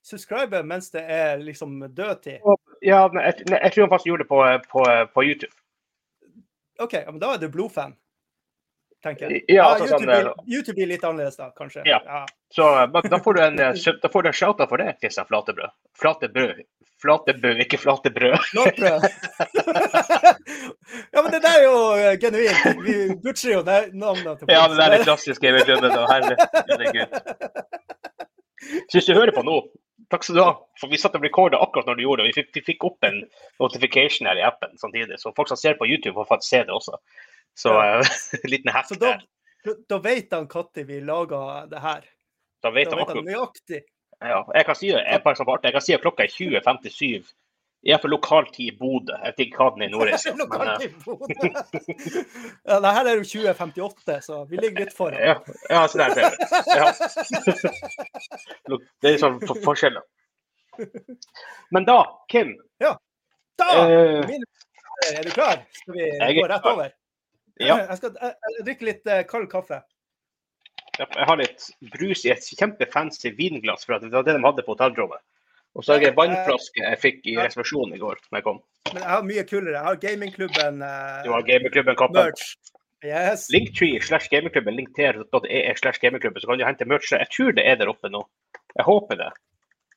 subscribe mens det er liksom dødtid. Ja, jeg, jeg tror han faktisk gjorde det på, på, på YouTube. OK, men da er du blodfan, tenker jeg. Ja, altså YouTube, sånn, blir, YouTube blir litt annerledes da, kanskje. Ja. Så men da får du en, eh, da får du en shout-out for det, Kristian Flatebrød. Flatebrød. Flatebrød, ikke flatebrød. Låtbrød. ja, men det der er jo eh, genuint. Vi butcher jo det- navnene til Ja, det der er så det klassiske med klubben. og Herregud. Så hvis du hører på nå, takk skal du ha. For vi satt og recorda akkurat når du gjorde det. Vi fikk, vi fikk opp en notification her i appen samtidig. Så folk som ser på YouTube, får faktisk se det også. Så Ja. eh, liten hack Så da, der. da vet han når vi laga det her. Da vet Da de vet han nøyaktig. Ja, jeg kan si. Jeg, jeg kan si at klokka er 20.57. Iallfall lokal tid i Bodø. Jeg vet ikke hva den er i Nordreisa. men, eh, ja, det her er jo 2058, så vi ligger litt foran. Ja, ja så der ser du. Ja. Det er sånn for forskjeller. Men da, Kim Ja. Da! Eh. min, er du klar? Skal vi gå rett over? Ja. Jeg skal jeg, jeg drikke litt eh, kald kaffe. Jeg har litt brus i et kjempefancy vinglass, for det var det de hadde på hotellrommet. Og så har jeg en vannflaske jeg fikk i reservasjonen i går. når jeg kom. Men jeg har mye kulere. Jeg har gamingklubben uh, Du har gamingklubben-kappen. merch. Yes. Linktree slash gamingklubben, linktr.ee slash gamingklubben, så kan du hente merch. Jeg tror det er der oppe nå. Jeg håper det.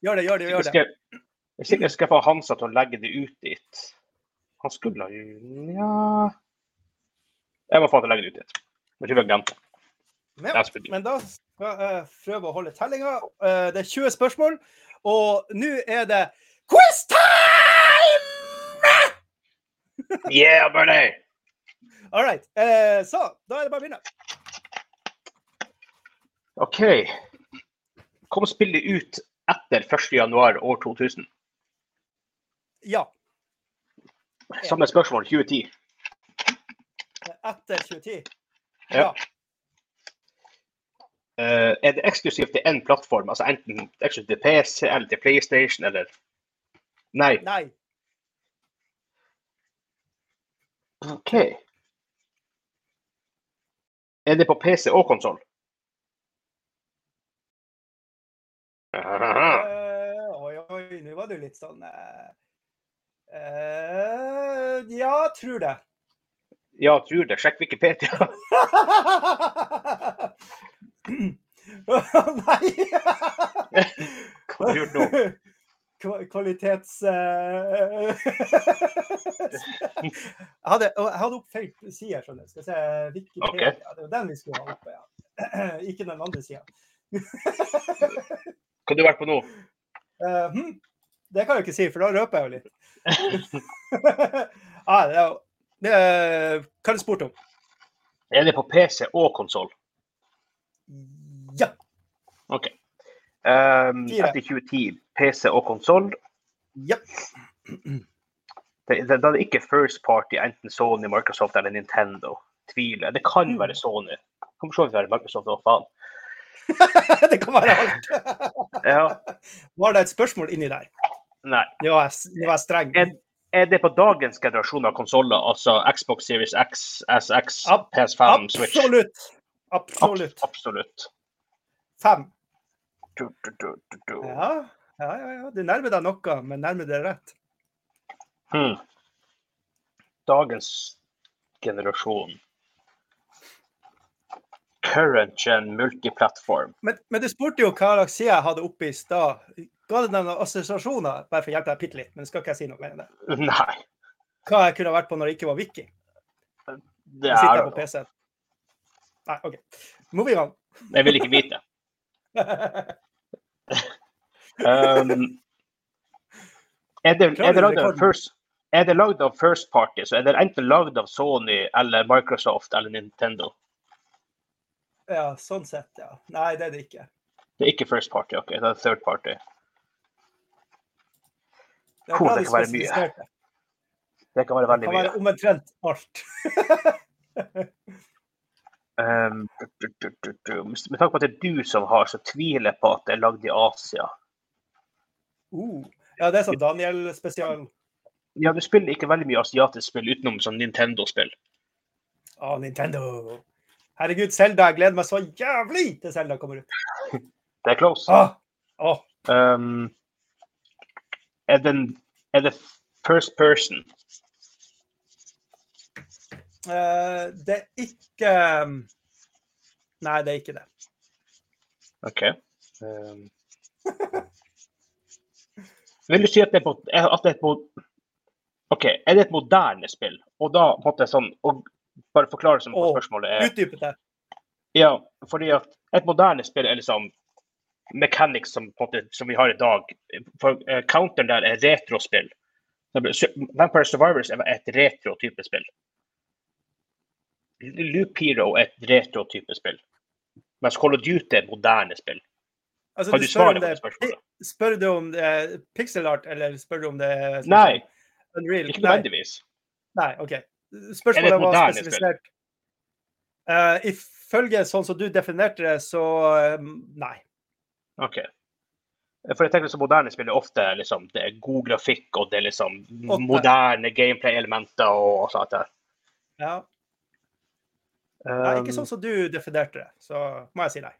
Gjør det, gjør det. Gjør det. skal, jeg sikkert skal få Hansa til å legge det ut dit. Han skulle ha Ja Jeg må få til å legge det ut igjen. Jeg tror glemme det. Ja, men da skal jeg prøve å holde tellinga. Eh, Det er 20 spørsmål, og nå er det quiz time! Yeah, buddy! All right. Eh, Så da er det bare å begynne. OK. Kom spillet ut etter 1. januar år 2000? Ja. Samme spørsmål 2010. Etter 2010. Ja. Uh, er det eksklusivt til én plattform? Altså enten eksklusivt til PC eller til PlayStation eller Nei. Nei. OK. Er det på PC og konsoll? Uh, oi, oi, nå var du litt sånn uh, eh, Ja, tror det. Ja, tror det. Sjekk Wikipedia. Nei! Hva har du gjort nå? Kvalitets... eh, jeg, hadde, jeg hadde opp feil side, skjønner. Skal se Wikipedia. Det var den vi skulle ha oppe, ja. Ikke den andre sida. Hva har du vært på nå? Eh, hm, det kan jeg ikke si, for da røper jeg jo litt. ah, det er, jo- hva er det spurt om? Er det på PC og konsoll? Ja. OK. Um, etter 2010, PC og konsoll. ja. Det, det, da er det ikke first party, enten Sony, Microsoft eller Nintendo. Tviler. Det kan Mm. være Sony. Det kan for så vidt være Microsoft òg, faen. det kan være alt. Ja. Var det et spørsmål inni der? Nei. Nå var var streng. Er- Er det på dagens generasjon av konsoller, altså Xbox Series X, SX, Ab- PS5, Switch? Absolutt. Abs- Absolutt. Absolutt. Fem. Du, du, du. Ja, ja, ja. ja. Du nærmer deg noe, men nærmer deg rett. Hmm. Dagens generasjon. Current gen multiplatform. Men, men du spurte jo hva slags side jeg hadde oppe i stad. Ga det deg noen assosiasjoner? Bare for å hjelpe deg bitte litt, men skal ikke jeg si noe mer enn det. Nei. Hva jeg kunne vært på når det ikke var viking? Det Jeg sitter er jeg på PC. Nei, OK. Moving on. Jeg vil ikke vite. Um, er det, er det lagd av first, er det lagd av first party, så er det enten lagd av Sony eller Microsoft eller Nintendo? ja, sånn sett, ja. Nei, det er det ikke. Det er ikke first party, OK. Det er third party. Det er det kan være mye. Det kan være veldig mye. Det kan være omtrent alt. Um. Med tanke på at det er du som har, så tviler jeg på at det er lagd i Asia. Uh. Ja, det er sånn Daniel-spesial. Ja, du spiller ikke veldig mye asiatisk spill utenom sånn Nintendo-spill. Å, Nintendo. Herregud, Selda. Jeg gleder meg så jævlig til Selda kommer ut. Det er close. Åh, oh. Um, er, den, er det first person? Uh, det er ikke um, Nei, det er ikke det. OK. Um, vil du si at det på, at det er på OK, er det et moderne spill? Og da en måte sånn og Bare forklare som på Åh, spørsmålet er Utdypet det. Ja, fordi at et moderne spill er liksom mechanics som, måte, som vi har i dag. For uh, counteren der er retrospill. Vampire Survivors er et retro-type spill. Loop Hero er et retro-type spill. Mens Call of Duty er moderne spill. Altså, Kan du du svare på det, spørsmålet? spør du om det er pixel art, eller spør du om det er sånn Nei, Unreal? ikke nødvendigvis. Nei, OK. Spørsmålet var spesifisert. Uh, ifølge sånn som du definerte det, så eh, nei. OK. For jeg tenker så moderne spill er ofte liksom, det er god grafikk, og det er liksom okay. moderne gameplay-elementer og, og sånt. der. Ja. nei. Ikke Um, sånn som du definerte det, så må jeg si nei.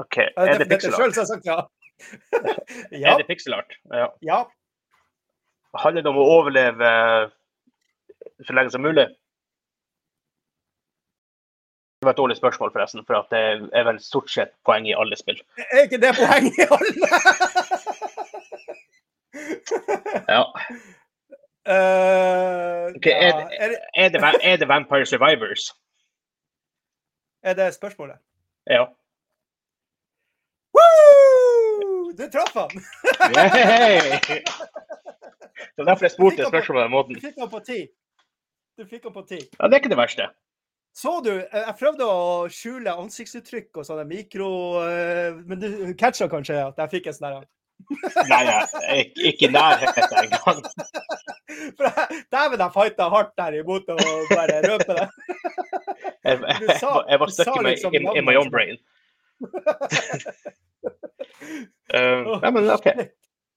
OK. Er det definerte selv, sagt ja. ja. Er det pixelart? Ja. Ja. Handler det om å overleve så lenge som mulig? Det var et dårlig spørsmål, forresten, for det er vel stort sett poeng i alle spill. Er ikke det poeng i alle? Ja. Uh, Ok, er det- er, det, Er det, er det Vampire Survivors? er det spørsmålet? Ja. Woo! Du traff han! Det var derfor jeg spurte spørsmålet på den Du måten. fikk han på ti. Du fikk han på ti. Ja, det er ikke det verste. Så du? Eh, jeg prøvde å skjule ansiktsuttrykk og sånne mikro... Eh, men du catcha kanskje at jeg fikk en sånn Nei, jeg, ikke i nærheten engang. Dæven, jeg fighta hardt der imot å bare røpe det. Jeg, jeg, jeg var stuck liksom in, in, my own brain. uh, nei, men OK.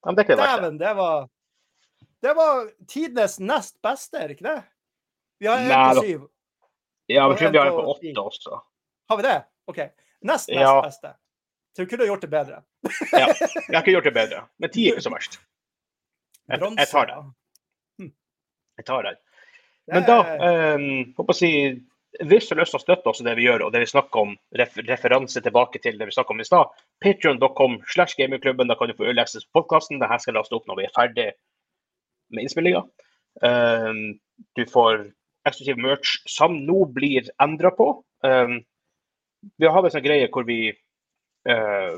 Men det Dæven, det var Det var tidenes nest beste, er ikke det? Vi har 1 på 7. Ja, men tror vi har en på åtte også. Har vi det? OK. Nest nest Ja. beste. Så vi kunne gjort det bedre. Ja, jeg ikke gjort det bedre. Men ti er ikke så verst. Jeg, jeg tar det. Jeg tar det. Men da, um, håper å si, hvis du har lyst til å støtte oss i det vi gjør, og det vi snakker om, ref referanse tilbake til det vi snakket om i stad, patreon.com slash gamingklubben, da kan du få access på podkasten. Dette skal laste opp når vi er ferdig med innspillinga. Um, du får eksklusiv merch som nå blir endra på. Um, vi har en sånn greie hvor vi uh,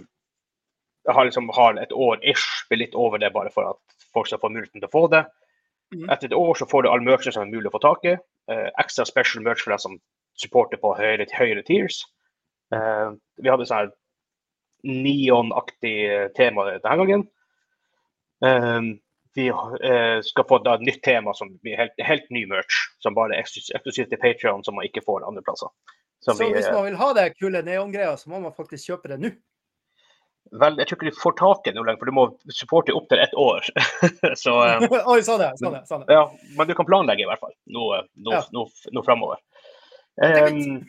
har, liksom, har et år ish, blir litt over det bare for at folk skal få muligheten til å få det. Mm. Etter et år så får du all merchen som er mulig å få tak i. Uh, ekstra special merch for deg som supporter på høyere, høyere tiers. Uh, vi hadde sånn neon-aktig eh, tema denne gangen. Eh, vi eh, skal få et nytt tema som blir helt, helt ny merch, som bare er eksklusivt til Patreon, som man ikke får andre plasser. Så vi, hvis eh, man vil ha det kule neongreia, så må man faktisk kjøpe det nå. vel, jeg tror ikke du får tak i det lenger, for du må supporte opp til ett år. så eh, Oi, er det. Er det, er det. Ja, men du kan planlegge i hvert fall nå, nå, Ja. nå, nå framover. er Um,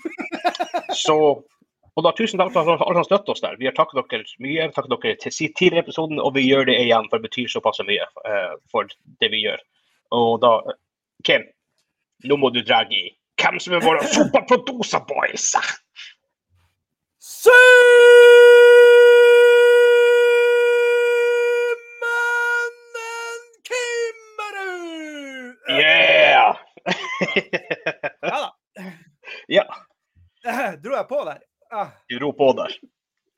så og da Tusen takk for alle alle som støtter oss der. Vi har takket dere mye. Takket dere til tidligere episoden, og vi gjør det igjen, for det betyr såpass mye uh, for det vi gjør. Og da Kim, nå må du dra i hvem som er våre superproducer boys. Simen Kimmerud! Yeah! Ja da. ja, Dro jeg på der? Ah, du ro på der.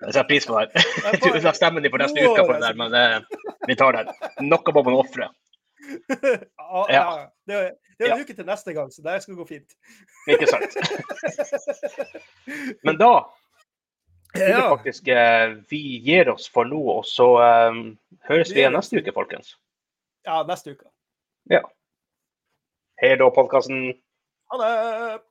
Jeg setter pris på det. jeg bare- stemmen din for neste uke på det der, men eh, vi tar den. Noe må man ofre. Ja, Ja. ja. Det er det er en Ja. uke til neste gang, så det skal gå fint. Ikke sant? Men da Ja. faktisk eh, vi gir oss for nå, og så eh, høres Vi igjen neste uke, folkens. ja, neste uke. Hei da, podkasten. Ha det!